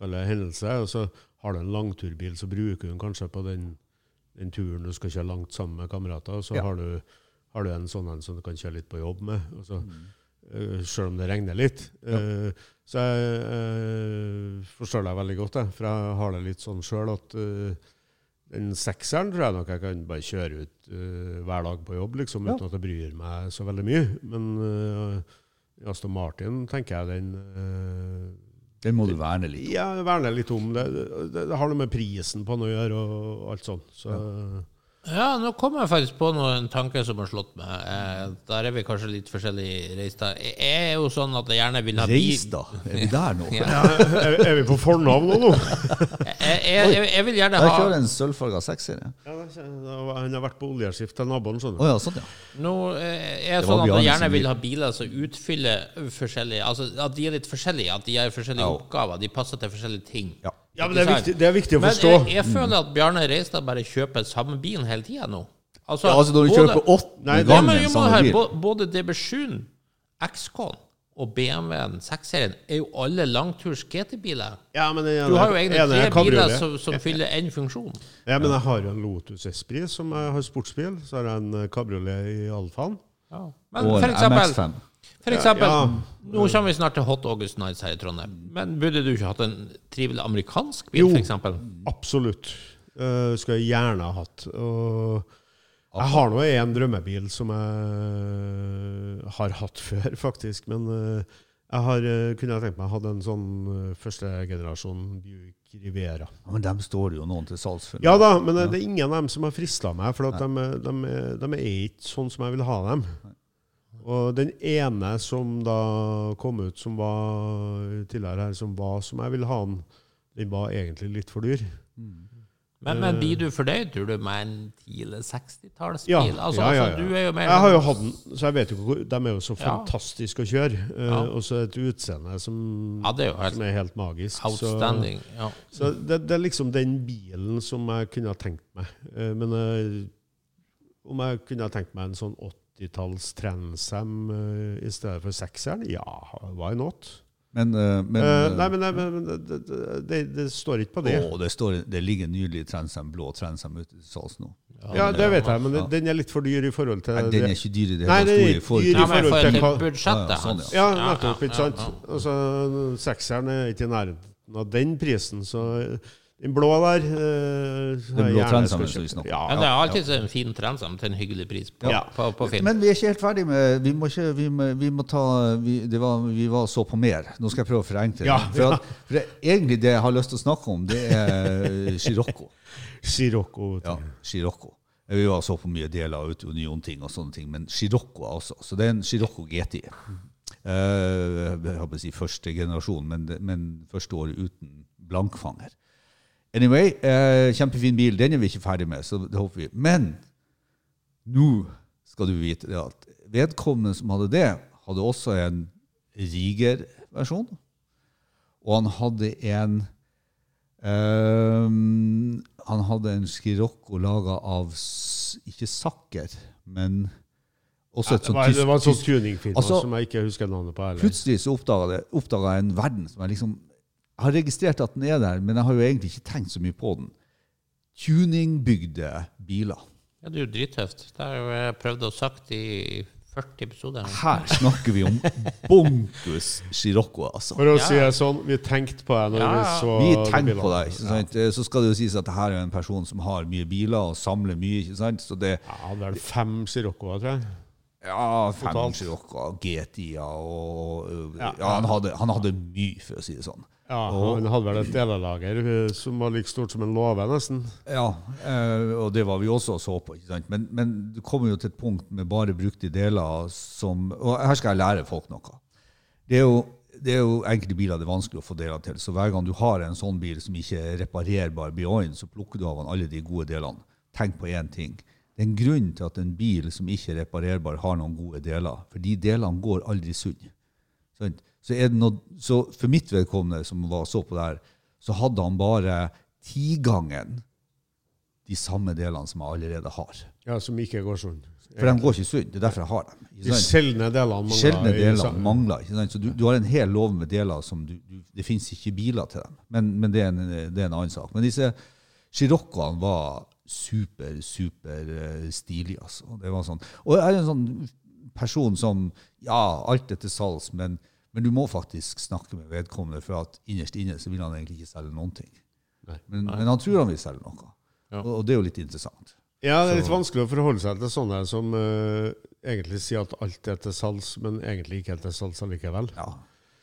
hendelse. Og så har du en langturbil, så bruker du den kanskje på den, den turen du skal kjøre langt sammen med kamerater. Så Ja. har, du, har du en sånn en som du kan kjøre litt på jobb med. Og så, Mm. uh, selv om det regner litt. Eh, så jeg uh, forstår deg veldig godt, jeg. For jeg har det litt sånn sjøl at eh, den sekseren tror jeg nok jeg kan bare kjøre ut uh, hver dag på jobb, liksom, Ja. uten at jeg bryr meg så veldig mye. Men uh, Aston Martin tenker jeg den eh, Den må du verne litt om. Ja, verner litt om. Det, det, det har noe med prisen på den å gjøre, og alt sånt. Så, Ja, nå kom jeg faktisk på noen tanker som har slått meg. Eh, der er vi kanskje litt forskjellig reist. der. Jeg er jo sånn at jeg gjerne vil ha bil Reis, da! Er vi der nå? Ja. er, er vi på fornavn nå? Jeg, jeg, jeg, jeg vil gjerne ha Jeg kjører en sølvfarga sekser. Ja, han har vært på oljeskift til naboen, Å skjønner du. ja, sånn, ja. Nå eh, er det sånn at jeg gjerne vil ha biler som utfyller forskjellige Altså at de er litt forskjellige, at de har forskjellige Ja. oppgaver. De passer til forskjellige ting. Ja. Ja, men det er viktig, det er viktig å Men forstå. jeg, jeg føler at Bjarne Reistad bare kjøper samme bilen hele tida nå. Altså, ja altså, når du både- kjører åttende gangen men, men samme bil Både DB7, XK-en og BMW-en 6-serien er jo alle langturs GT-biler. Ja, men Du har jo egentlig tre er biler som, som fyller én funksjon. Ja, men jeg har jo en Lotus Esprit som jeg har sportsbil. Så har jeg en kabriolet i Alfaen. Ja. Men og for en eksempel, MX5. For eksempel Ja, Nå kommer vi snart til Hot August Nights her i Trondheim. Men burde du ikke hatt en trivelig amerikansk bil, eksempel? Absolutt. Uh, skulle jeg gjerne ha hatt. Og jeg har nå en drømmebil som jeg har hatt før, faktisk. Men uh, jeg har, uh, kunne jeg tenkt meg å ha en sånn uh, første generasjon Buick Rivera. Ja, men dem står det jo noen til salgs for. Ja da, men eh, det er ingen av dem som har frista meg, for at de, de, de er ikke sånn som jeg vil ha dem. Og den ene som da kom ut, som var tidligere her, som var som jeg ville ha den, den var egentlig litt for dyr. Men, men blir du fornøyd, tror du, med en tidlig 60-tallsbil? Ja, altså, ja, ja, altså, du er jo mer Jeg har jo sånn- hatt den, så jeg vet jo hvor De er jo så Ja. fantastiske å kjøre. Uh, Ja. Og så et utseende som, Ja, er helt som er helt magisk. outstanding. Ja. Så, så det, det er liksom den bilen som jeg kunne ha tenkt meg. Uh, Men uh, om jeg kunne ha tenkt meg en sånn 80-talls Transam uh, i stedet for sekseren. Ja, why not? Men, uh, men uh, nei, men, nei, men det, det, det, står ikke på det. å, det, står, det ligger en nydelig Transam, blå Transam ute til salgs nå. Ja, det vet jeg, men Ja. den- er litt for dyr i forhold til Nei, den er ikke dyr i det hele for- dyr i forhold for til hva- budsjettet Ja, ja, sånn, hans. Ja, Ja, nettopp, ikke sant? ja, ja. Altså, sekseren er ikke i nærheten av den prisen, så den blå der uh, Den blå vi kjøpt. snakker Ja, Men det er alltid en fin trend til en hyggelig pris på, Ja. på, på film. Men vi er ikke helt ferdig med Vi må, ikke, vi må, vi må ta vi, det var, vi var så på mer. Nå skal jeg prøve å forenkle. Ja, For, at, for det, egentlig det jeg har lyst til å snakke om, det er Scirocco. Scirocco. Ja, Scirocco. Vi var så på mye deler av Union-ting og sånne ting, men Scirocco altså. Så det er en Scirocco GT. Uh, jeg håper å si første generasjon, men, men første året uten blankfanger. Anyway, eh, kjempefin bil. Den er vi ikke ferdig med, så det håper vi. Men nå skal du vite det at vedkommende som hadde det, hadde også en Riger-versjon. Og han hadde en Um, Han hadde en Scirocco laga av ikke sakker, men også et det, sånt tysk det var en sånn tuningfilm Altså, som jeg ikke husker navnet på Eller? Plutselig så oppdaga jeg en verden som jeg liksom Jeg har registrert at den er der, men jeg har jo egentlig ikke tenkt så mye på den. Tuningbygde biler. Ja, det er jo drittøft. Det har jo jeg prøvd å sagt i 40 episoder. Her snakker vi om bonkus Scirocco, altså. For å Ja. si det sånn, vi tenkte på deg når Ja, vi ja. så Vi tenkte på deg, ikke sant? Så skal det jo sies at det her er en person som har mye biler og samler mye. ikke sant? Så det Ja, det er fem Sciroccoer, tror jeg. Ja, fem. Sciroccoer, GTI-er og øh, Ja. Ja, han hadde, han hadde mye, for å si det sånn. Ja, Og- Han hadde vel et delelager som var like stort som en låve, nesten. Ja, eh, og det var vi også og så på. ikke sant? Men, men du kommer jo til et punkt med bare brukte deler som Og her skal jeg lære folk noe. Det er jo, det er jo enkelte biler det er vanskelig å få deler til. Så hver gang du har en sånn bil som ikke er reparerbar beyond, så plukker du av han alle de gode delene. Tenk på én ting. Det er en grunn til at en bil som ikke er reparerbar, har noen gode deler. For de delene går aldri sunn. Sant? Så, er det noe, så for mitt vedkommende, som var så på det her, så hadde han bare tigangen de samme delene som jeg allerede har. Ja, Som ikke går sånn. For de går ikke sunn. Det er derfor jeg har dem. De sjeldne delene mangler. Sjeldne delene mangler. Ikke sant? Så du, du har en hel lov med deler som du, du Det fins ikke biler til dem. Men, men det, er en, det er en annen sak. Men disse Chiroccoene var super, super eh, stilige. Altså. Det var sånn. Og jeg er en sånn person som Ja, alt er til salgs, men, men du må faktisk snakke med vedkommende, for at innerst inne så vil han egentlig ikke selge noen ting. Nei. Men, men han tror han vil selge noe. Ja. Og, og det er jo litt interessant. Ja, det er litt Så- vanskelig å forholde seg til sånne som uh, egentlig sier at alt er til salgs, men egentlig ikke er til salgs allikevel. Ja.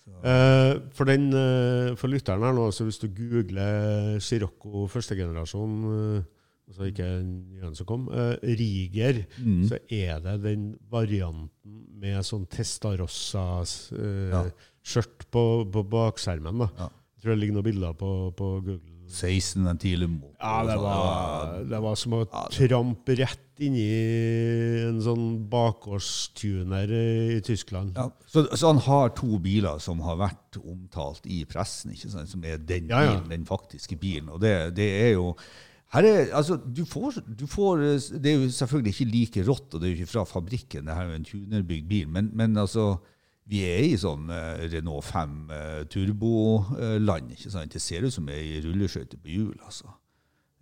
Uh, for, den, uh, for lytteren her nå, så hvis du googler Scirocco førstegenerasjon, uh, altså ikke en som kom, uh, Riger, Mm. så er det den varianten med sånn Testarossa-skjørt Ja. på, på bakskjermen. da. Ja. Jeg tror det ligger noen bilder på, på Google. 16 ventiler mot. Ja, det sånn. var, det var som å Ja, trampe rett inn i en sånn bakgårdstuner i Tyskland. Ja, så, så han har to biler som har vært omtalt i pressen, ikke sant? som er den bilen, den faktiske bilen. Og det, det er jo her er, altså, du får, du får, Det er jo selvfølgelig ikke like rått, og det er jo ikke fra fabrikken. Det her er jo en tunerbygd bil. Men, men altså, vi er i sånn eh, Renault 5 eh, turboland. ikke sant? Det ser ut som ei rulleskøyte på hjul. altså.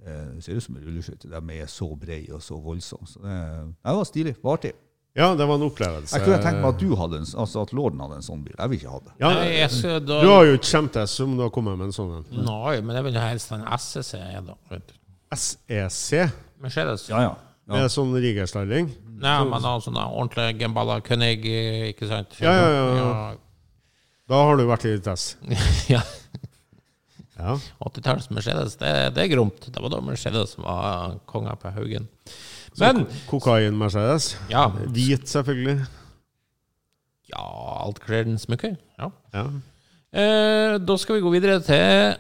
Eh, Det ser ut som en rulleskøyte. De er så brede og så voldsomme. Så det, det var stilig. Det var artig. Ja, det var en opplevelse. Jeg kunne tenkt meg at du hadde en, altså at lorden hadde en sånn bil. Jeg vil ikke ha det. ja, jeg skal da, Du har jo ikke deg som du har kommet med en sånn en. Nei, men jeg vil helst ha en SSC. da. vet du. SEC, Mercedes. Ja, ja. med sånn rigerstalling. Nei, men da sånn da ordentlig Gemballa König, ikke sant? Ja, ja, ja. Da har du vært i test. ja. Ja. 80-talls Mercedes, det, det er gromt. Det var da Mercedes som var kongen på Haugen. Men Kokain-Mercedes. ja, Hvit, selvfølgelig. ja alt kler den smykker. Ja. Ja. Eh, da skal vi gå videre til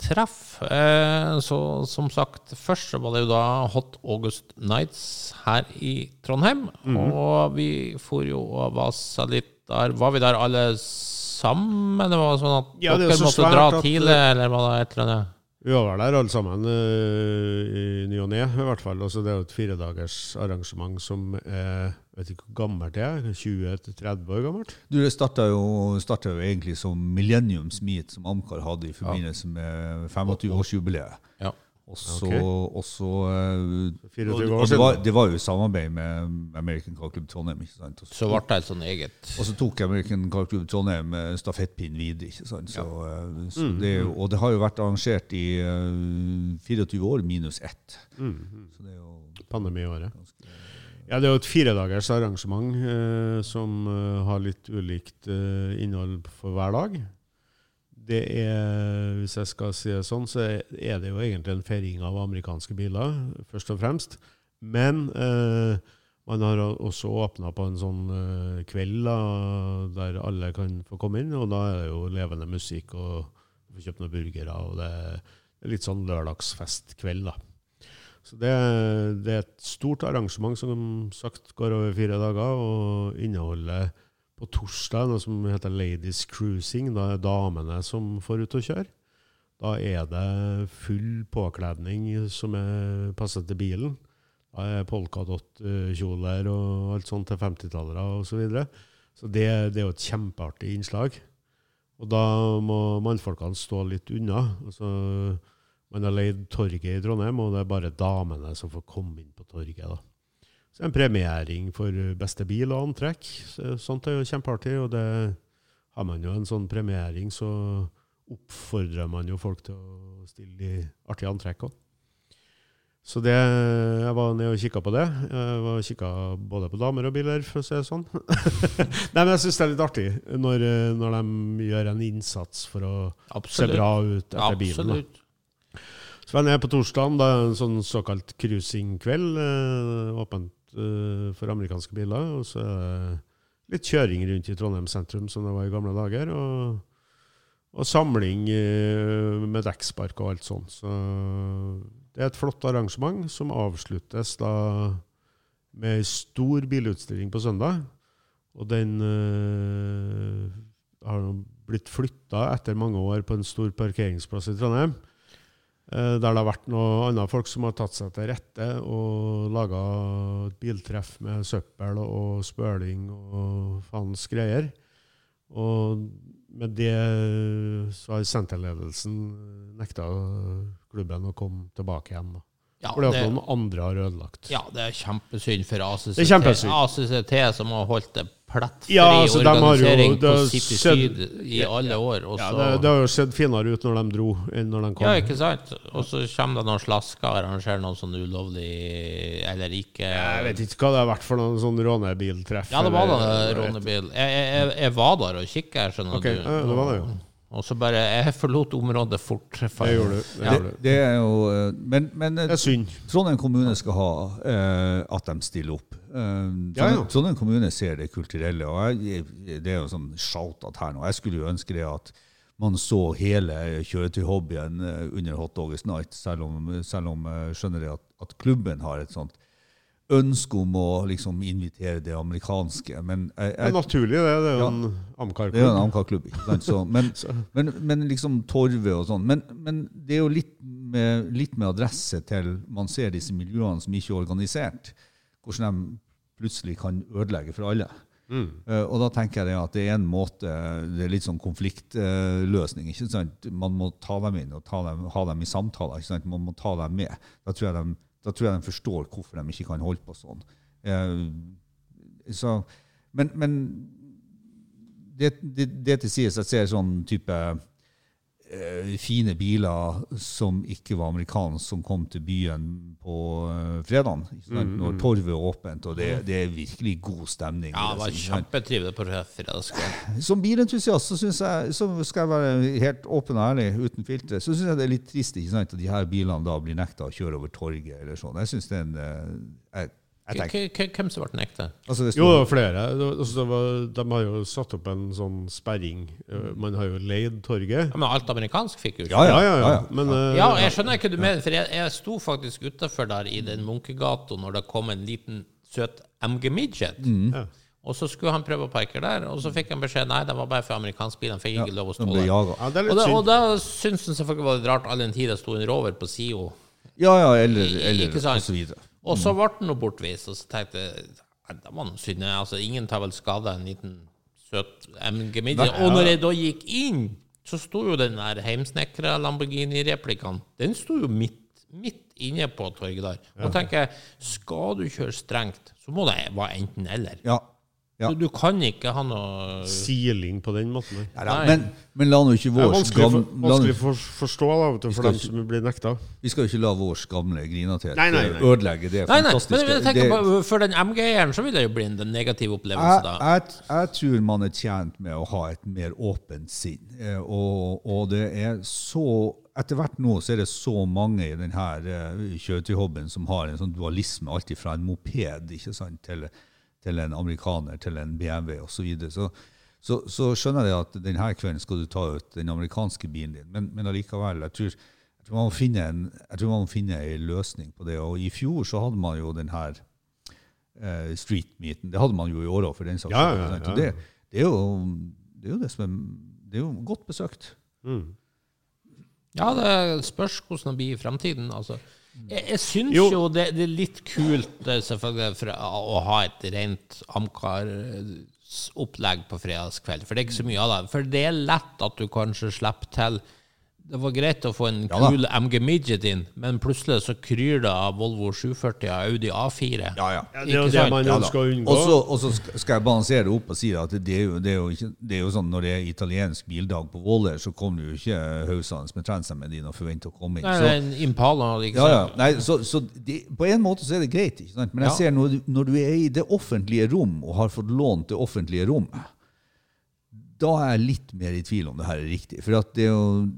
treff. Eh, så som sagt, først så var det jo da Hot August Nights her i Trondheim. Og vi for jo og vasa litt der. Var vi der alle sammen? Det var sånn at Ja, er dere så måtte dra tidlig, eller var det et eller annet? Vi var der alle sammen eh, i ny og ne, i hvert fall. Altså, det er jo et firedagers arrangement som er vet ikke hvor gammelt det er, 20-30 år gammelt. Du, Det starta jo, startet jo egentlig som Millenniums Meet, som Amcar hadde i forbindelse med 25-årsjubileet. Ja. Og så, Ok. og så eh, 24 og, det, var, det var jo i samarbeid med American Car Club Trondheim. ikke sant? Også, så, ble det et sånn eget og så tok American Car Club Trondheim eh, stafettpinnen videre. ikke sant? Så, ja. så Mm, det, er og det har jo vært arrangert i eh, 24 år minus ett. Mm, mm. Så det er jo Pandemiåret. Ja, det er jo et firedagers arrangement eh, som eh, har litt ulikt eh, innhold for hver dag. Det er, hvis jeg skal si det sånn, så er det jo egentlig en feiring av amerikanske biler, først og fremst. Men eh, man har også åpna på en sånn eh, kveld da, der alle kan få komme inn, og da er det jo levende musikk, og du får kjøpt noen burgere, og det er litt sånn lørdagsfestkveld, da. Så det, det er et stort arrangement som sagt går over fire dager, og inneholder på torsdag noe som heter Ladies Cruising. Da er damene som får ut og kjøre. Da er det full påkledning som er passet til bilen. Da er polkadott-kjoler og alt sånt til 50-tallere osv. Så, videre. så det, det er jo et kjempeartig innslag. Og da må mannfolkene stå litt unna. Altså, man har leid torget i Trondheim, og det er bare damene som får komme inn på torget. da. Så det er en premiering for beste bil og antrekk. Så, sånt er jo kjempeartig, og det har man jo en sånn premiering, så oppfordrer man jo folk til å stille i artige antrekk òg. Så det, jeg var nede og kikka på det. Jeg var kikka både på damer og biler, for å si det sånn. Nei, men jeg syns det er litt artig når, når de gjør en innsats for å se bra ut etter bilen. da. Så var jeg nede på torsdagen, da en sånn såkalt cruising-kveld. Eh, åpent eh, for amerikanske biler. Og så det litt kjøring rundt i Trondheim sentrum, som det var i gamle dager. Og, og samling eh, med dekkspark og alt sånt. Så det er et flott arrangement som avsluttes da med ei stor bilutstilling på søndag. Og den har blitt flytta etter mange år på en stor parkeringsplass i Trondheim. Eh, Der det har vært noen andre folk som har tatt seg til rette og laga biltreff med søppel og spøling og faens greier. Og med det så har senterledelsen nekta klubben å komme tilbake igjen. da. Ja, at det, noen andre har ødelagt. ja, det er kjempesynd for ACCT, er kjempesynd. ACCT som har holdt det plettfri Ja, altså, har jo- på City Syd i alle år. Og Ja, så, det, det har jo sett finere ut når de dro, enn når de kom. ja, ikke sant? Og så kommer det noen slasker og arrangerer noen sånn ulovlig eller ikke Jeg vet ikke hva det har vært for noen sånn rånebiltreff. Ja, det var vet rånebil. Jeg, jeg, jeg, jeg var der og kikka, skjønner Ok, du. ja, det var det jo. Og så bare Jeg forlot området fort. Det gjorde du. Det Ja. det, det er jo eh, Men, men eh, Det er synd. Trondheim kommune skal ha eh, at de stiller opp. Eh, Trondheim, Ja, ja. Trondheim kommune ser det kulturelle, og jeg, det er jo sånn shout-out her nå. Jeg skulle jo ønske det at man så hele kjøretøyhobbyen eh, under Hot August Night, selv om, selv om jeg skjønner det at, at klubben har et sånt ønske om å liksom invitere det amerikanske. Men jeg, Det er naturlig, det. Det er jo Ja. en det er jo en. Amcar-klubb. ikke sant? Så, men, men, men liksom Torve og sånn. Men, men det er jo litt med, litt med adresse til man ser disse miljøene som ikke er organisert, hvordan de plutselig kan ødelegge for alle. Mm. Uh, og da tenker jeg at det er en måte Det er litt sånn konfliktløsning. ikke sant? Man må ta dem inn og ta dem, ha dem i samtaler. ikke sant? Man må ta dem med. Da tror jeg de, da tror jeg de forstår hvorfor de ikke kan holde på sånn. Eh, så, men, men det, det, det til sies, jeg ser sånn type fine biler som ikke var amerikanske, som kom til byen på uh, fredagen. Mm, Når mm. torvet er åpent, og det, det er virkelig god stemning. Ja, det var kjempetrivelig på fredagskvelden. Som bilentusiast så, jeg, så skal jeg være helt åpen og ærlig, uten filtre, så syns jeg det er litt trist ikke sant, at de her bilene da blir nekta å kjøre over torget. eller sånn. Jeg synes det er en eh, jeg, Hvem som ble nekta? altså Jo, det var flere. Det var- Altså, det var, de har jo satt opp en sånn sperring. Eh, Man har jo leid torget. Ja, men alt amerikansk fikk jo ikke Ja, ja, ja, ja, ja. Men eh, Ja, jeg skjønner ikke hva du mener, for jeg, jeg sto faktisk utafor der i den Munkegata når det kom en liten søt MG Midget. Mm. Ja. Og så skulle han prøve å parkere der, og så fikk han beskjed nei, det var bare for amerikansk bil. Han fikk ikke lov å stå der. Ja, Og da, og da syntes han selvfølgelig var det rart, all den tid det sto en rover på sida. Ja, ja, eller, eller og så videre. Og så ble han bortvist, og så tenkte jeg «Nei, det var noe synd. Altså, ingen tar vel skade av en liten søt MG Midget. Og når jeg da gikk inn, så sto jo den der heimsnekra Lamborghini-replikaen Den sto jo midt, midt inne på torget der. Og tenker jeg, skal du kjøre strengt, så må det være enten-eller. Ja. Ja. Du, du kan ikke ha noe Siling på den måten. Nei. Men, men la nå ikke vår skam... for, vanskelig nå, for, forstå da, vet du, for dem som blir nekta. vi skal jo ikke la vår gamle grinatet Nei, nei, nei. ødelegge det Nei, nei, fantastiske. men jeg tenker det, på, For den MG-eieren så vil det jo bli en negativ opplevelse jeg, da. jeg, jeg tror man er tjent med å ha et mer åpent sinn. Eh, Og, og det er så Etter hvert nå så er det så mange i denne uh, kjøretøyhobbyen som har en sånn dualisme, alltid fra en moped ikke sant, til, til en amerikaner, til en BMW osv. Så, videre. så så, så skjønner jeg at denne kvelden skal du ta ut den amerikanske bilen din, men, men allikevel, jeg tror, jeg tror man må finne en jeg tror man må finne en løsning på det. Og I fjor så hadde man jo denne her eh, street-meeten. Det hadde man jo i år òg, for den saks Ja, skyld, ja, ja. Det, det, er jo, det er jo det som er Det er jo godt besøkt. Mm. Ja, det spørs hvordan det blir i fremtiden. Altså. Jeg, jeg syns Jo. jo, det, det er litt kult eh, selvfølgelig for, å ha et rent Amcar-opplegg på fredagskveld. For det er ikke så mye av det. For det er lett at du kanskje slipper til Det var greit å få en Ja da. kul MG Midget inn, men plutselig så kryr det av Volvo 740 og Audi A4. Ja, ja. Ja, det er jo det man Ja ønsker å unngå. Og så- skal jeg balansere opp og si at det er jo, det er jo, ikke, det er jo sånn når det er italiensk bildag på Våler, så kommer du jo ikke hausende med trendsene din og forventer å komme inn. Nei, Så- det er en Impala. Ikke Ja, ja. sant? Nei, så, så det, på en måte så er det greit, ikke sant? men jeg Ja. ser når du, når du er i det offentlige rom og har fått lånt det offentlige rommet, da er jeg litt mer i tvil om det her er riktig. For at det, er jo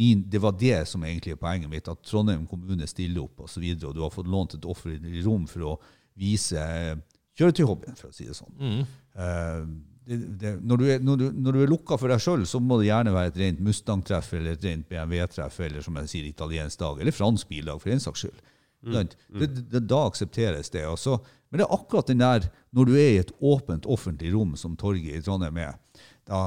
min, det var det som egentlig er poenget mitt, at Trondheim kommune stiller opp og så videre, og du har fått lånt et offentlig rom for å vise eh, kjøretøyhobbyen, for å si det sånn. Mm. Uh, det, det, når, du er, når, du, når du er lukka for deg sjøl, så må det gjerne være et rent Mustang-treff eller et rent BMW-treff eller som jeg sier, italiensk dag, eller fransk bildag, for den saks skyld. Sant? Det, det, da aksepteres det. Også. Men det er akkurat den der når du er i et åpent, offentlig rom, som torget i Trondheim er, da,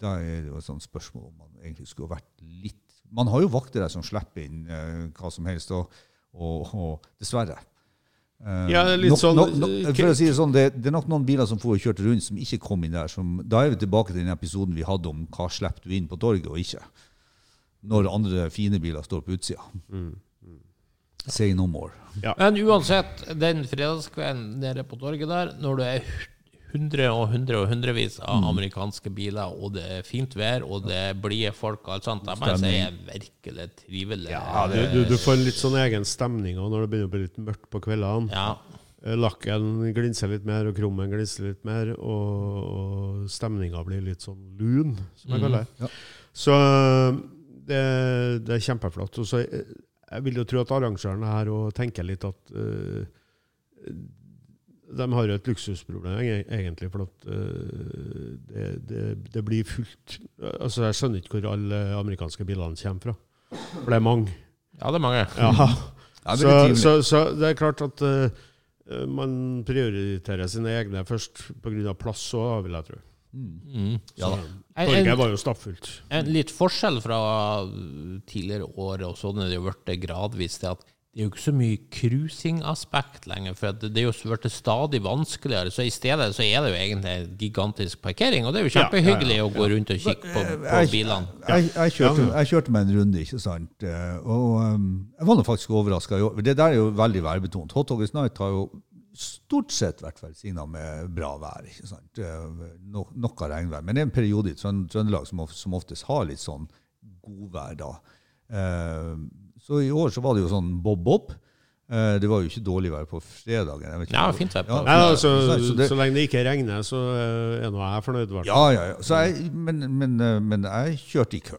da er det jo et sånt spørsmål om man egentlig skulle vært litt Man har jo vakter der som slipper inn eh, hva som helst, og, og, og dessverre. Eh, Ja, litt nok- sånn- nok- nok- for å si det sånn, det, det er nok noen biler som får kjørt rundt som ikke kom inn der. Som, da er vi tilbake til den episoden vi hadde om hva slipper du inn på torget og ikke. Når andre fine biler står på utsida. Mm. Say no more. Men uansett, den fredagskvelden nede på torget der, når du er hundre og hundre og hundrevis av Mm. amerikanske biler, og det er fint vær, og det er blide folk og alt sånt, det jeg er virkelig trivelig. Ja, du, du, du får litt sånn egen stemning også når det begynner å bli litt mørkt på kveldene. Ja. Eh, Lakken glinser litt mer, og krummen glinser litt mer, og, og stemninga blir litt sånn lun, som jeg kaller det. Ja. Så eh, det, det er kjempeflott. Og så eh, jeg vil jo tro at arrangørene her og tenker litt at eh, de har jo et luksusproblem, egentlig, for at eh, det, det, det blir fullt Altså, jeg skjønner ikke hvor alle amerikanske bilene kommer fra. For det er mange. ja, det er mange. Ja. Ja, det Så, er så, så, så det er klart at uh, man prioriterer sine egne først pga. plass òg, vil jeg tro. Mm. Ja da. En, Torget var jo stappfullt. en litt forskjell fra tidligere år, og sånn er det jo blitt gradvis, til at det er jo ikke så mye cruising-aspekt lenger, for det er jo blitt stadig vanskeligere. Så i stedet så er det jo egentlig en gigantisk parkering, og det er jo Ja, ja, ja, å gå rundt og kikke på, på Jeg- bilene. Jeg, jeg, kjørte, jeg kjørte meg en runde, ikke sant. Eh, Og um, jeg var nå faktisk overraska. Det der er jo veldig værbetont. Hot August Night har jo stort sett vært velsigna med bra vær. ikke sant? Eh, No, noe regnvær. Men det er en periode i Trønd- Trøndelag som, som oftest har litt sånn godvær da. Eh, Så i år så var det jo sånn bob-bob. Eh, Det var jo ikke dårlig vær på fredagen. jeg vet ikke Ja, fint vær på Ja, altså, så det- så lenge det ikke regner, så eh, er nå jeg fornøyd. hvert. Ja, ja, ja. Så jeg, men, men, eh, men jeg kjørte i kø.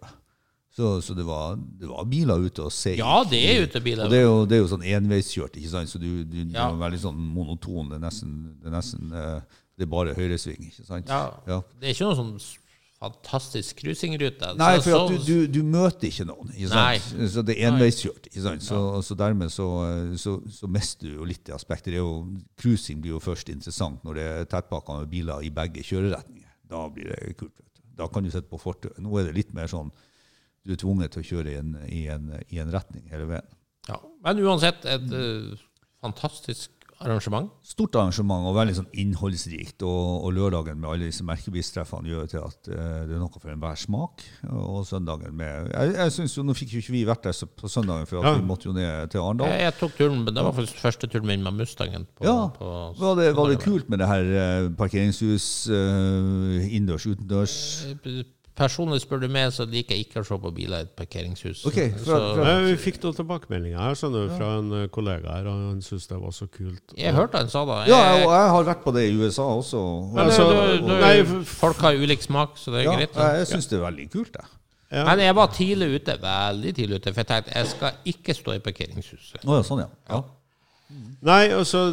Så, så det, var, det var biler ute og seig. Ja, det er utebiler. Og det er jo, det er jo sånn enveiskjørt, ikke sant? så du, du, du Ja. er veldig sånn monoton. Det er nesten, det er, nesten, det er bare høyresving, ikke sant? Ja. Ja. Det er ikke noe sånn fantastisk cruisingrute. Nei, Så- for du, du, du møter ikke noen. Ikke? Så det er enveiskjørt. Så, så dermed så, så, så mister du jo litt det aspektet. Cruising blir jo først interessant når det er tettpakka med biler i begge kjøreretninger. Da blir det kult. Da kan du sitte på fortauet. Nå er det litt mer sånn du er tvunget til å kjøre i en, i en, i en retning hele veien. Ja. Men uansett, et mm. fantastisk arrangement. Stort arrangement og veldig sånn innholdsrikt. Og, og lørdagen med alle disse merkebistreffene gjør til at uh, det er noe for enhver smak. Og søndagen med Jeg, jeg synes jo, Nå fikk jo ikke vi vært der på søndagen, for Ja. vi måtte jo ned til Arendal. Jeg, jeg tok turen, men det var faktisk første turen min med Mustangen. På, Ja. på, Var det, var det kult med det her uh, parkeringshus, uh, innendørs, utendørs? Personlig spør du meg, så liker jeg ikke å se på biler i et parkeringshus. Okay, fra- fra- Så, vi fikk noen tilbakemeldinger her skjønner du, fra en eh, kollega her, og han syntes det var så kult. jeg hørte han sa det. Ja, og jeg har vært på det i USA også. Men Altså, du, du, nei, folk har ulik smak, så det er Ja, greit. jeg, jeg syns det er veldig kult, jeg. Ja. Men jeg var tidlig ute, veldig tidlig ute, for jeg tenkte jeg skal ikke stå i parkeringshuset. Oh, ja, sånn, ja. ja. Nei, altså,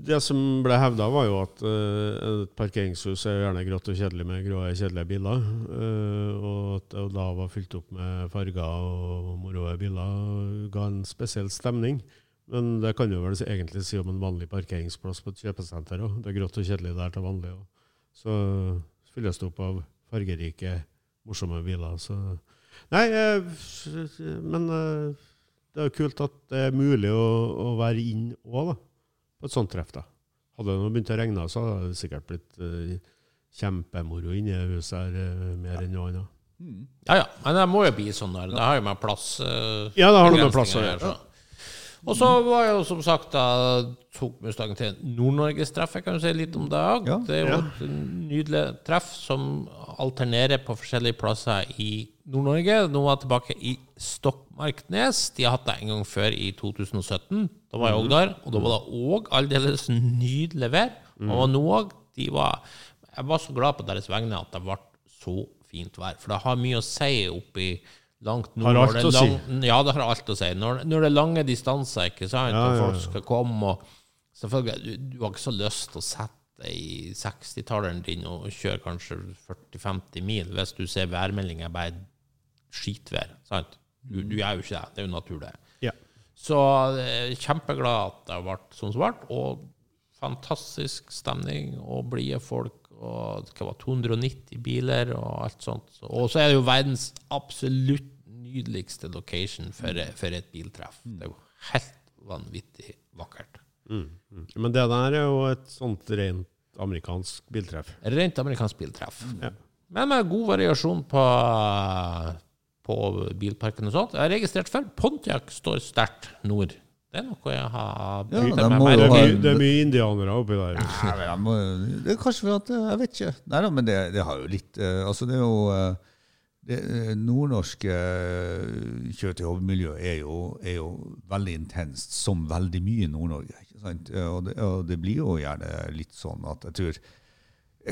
det som ble hevda, var jo at uh, et parkeringshus er gjerne grått og kjedelig med grå, kjedelige biler. Uh, og at det da var fylt opp med farger og moro biler, ga en spesiell stemning. Men det kan jo vel egentlig si om en vanlig parkeringsplass på et kjøpesenter òg. Det er grått og kjedelig der til vanlig. Og så fylles det opp av fargerike, morsomme biler. Så Nei, uh, men eh, det er jo kult at det er mulig å, å være inn òg, da. På et sånt treff, da. Hadde det begynt å regne, så hadde det sikkert blitt uh, kjempemoro inne i huset her, uh, mer enn noe annet. Ja, ja, men det må jo bli sånn der. Det har jo med plass uh, Ja, det har noe med plass å gjøre. Og så var jeg jo som sagt da tok Mustang til Nord-Norges treff. Jeg kan jo si litt om det òg. Ja. Det er jo Ja. et nydelig treff som alternerer på forskjellige plasser i Nord-Norge. Nå var jeg tilbake i Stokmarknes. De har hatt det en gang før, i 2017. Da var jeg òg der. Og da var det òg aldeles nydelig vær. Og nå òg. Jeg var så glad på deres vegne at det ble så fint vær. For det har mye å si oppi langt nord. Har alt å si. Ja, det har alt å si. Når, når det er lange distanser, ikke sant, Ja, og folk skal komme og Selvfølgelig, du, du har ikke så lyst til å sette deg i 60-talleren din og kjøre kanskje 40-50 mil hvis du ser værmeldinga bare skitvær. sant? Du, du gjør jo ikke det. Det er jo naturlig. Ja. Så eh, kjempeglad at det ble sånn som det ble. Og fantastisk stemning og blide folk. Og det var 290 biler og alt sånt. Og så er det jo verdens absolutt nydeligste location for, for et biltreff. Det er jo helt vanvittig vakkert. Mm. mm. Men det der er jo et sånt rent amerikansk biltreff. Rent amerikansk biltreff. Ja. Men med god variasjon på, på bilparken og sånt. Jeg har registrert før. Pontiac står sterkt nord. Det er noe jeg har Ja, meg må Det er mye, det er mye indianere oppi der. Ja, men må, det er kanskje for at eh, Jeg vet ikke. Nei da, men det, det har jo litt eh, Altså, det er jo eh, det nordnorske kjøretøymiljø er, er jo veldig intenst, som veldig mye i Nord-Norge. ikke sant? Og det, og det blir jo gjerne litt sånn at jeg tror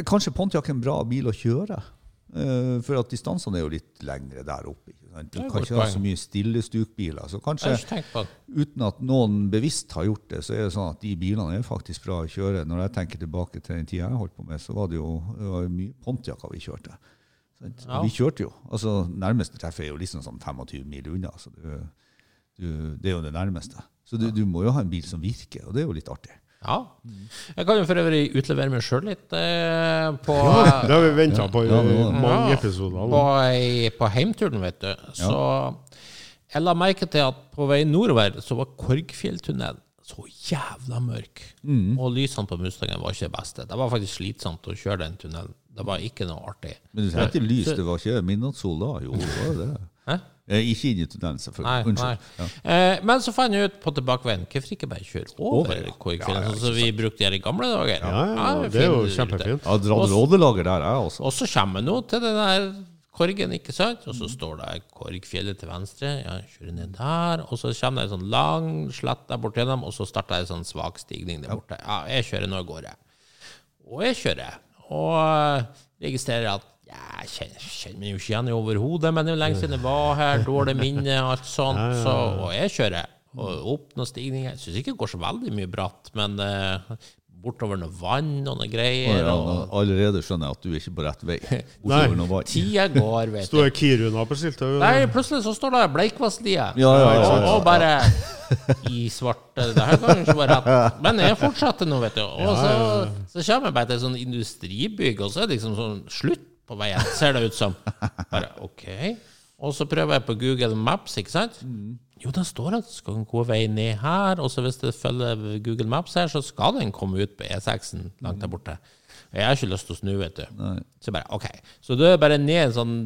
Kanskje Pontiac er en bra bil å kjøre. Eh, For at distansene er jo litt lengre der oppe. Du kan ikke ha så mye stillestukbiler. Så kanskje uten at noen bevisst har gjort det, så er det sånn at de bilene er faktisk bra å kjøre. Når jeg tenker tilbake til den tida jeg holdt på med, så var det jo det var mye Pontiacer vi kjørte. Ja. Vi kjørte jo. altså Nærmeste treff er jo liksom sånn 25 mil unna. så du, du, Det er jo det nærmeste. Så du, du må jo ha en bil som virker, og det er jo litt artig. Ja. Jeg kan jo for øvrig utlevere meg sjøl litt eh, på, Det har vi venta på i Ja, ja, mange episoder. på, på heimturen, vet du. Så jeg la merke til at på vei nordover så var Korgfjelltunnelen så jævla mørk. Og lysene på Mustangen var ikke det beste. Det var faktisk slitsomt å kjøre den tunnelen. Det var ikke noe artig. Men du trengte lys, det var ikke midnattssol da? Jo, det var det. Hæ? Eh, Ikke inn i tunnelen, Nei, selvfølgelig. nei. Ja. Eh, men så fant jeg ut på tilbakeveien hvorfor ikke bare kjøre over Over, ja. Korgfjellet, Ja, ja, sånn som vi brukte her i gamle dager. Ja, ja, Ja, det er jo kjempefint. Har dratt rådelager der, jeg også. Og så kommer jeg nå til den der Korgen, ikke sant? Og så står det Korgfjellet til venstre. Ja, kjører ned der. Og så kommer det en sånn lang slett der borte gjennom, og så starter en sånn svak stigning der borte. Ja, jeg kjører nå går, jeg. Og jeg kjører. Og eh, registrerer at ja, jeg kjenner, kjenner meg jo ikke igjen i overhodet, men det er jo lenge siden jeg var her, dårlig minne og alt sånt. Så, og jeg kjører. Og opp noen stigninger. Jeg syns ikke det går så veldig mye bratt, men uh, bortover noe vann og noe Og greier. ja, og allerede skjønner jeg at du er ikke på rett vei. Bortover noe vann. Tida går, vet du. Står Kiruna på skiltet? Nei, plutselig så står det Bleikvasslia. Ja, ja, ja, og, ja. og bare i svarte Det her kan ikke være rett. Men jeg fortsetter nå, vet du. Og så, så kommer jeg bare til et sånn industribygg, og så er det liksom sånn slutt på veien, ser det ut som. Bare OK. Og så prøver jeg på Google Maps, ikke sant? Jo, det står at det skal gå vei ned her, og så hvis det følger Google Maps her, så skal den komme ut på E6-en langt der borte. Jeg har ikke lyst til å snu, vet du. Så bare OK. Så du er bare ned en sånn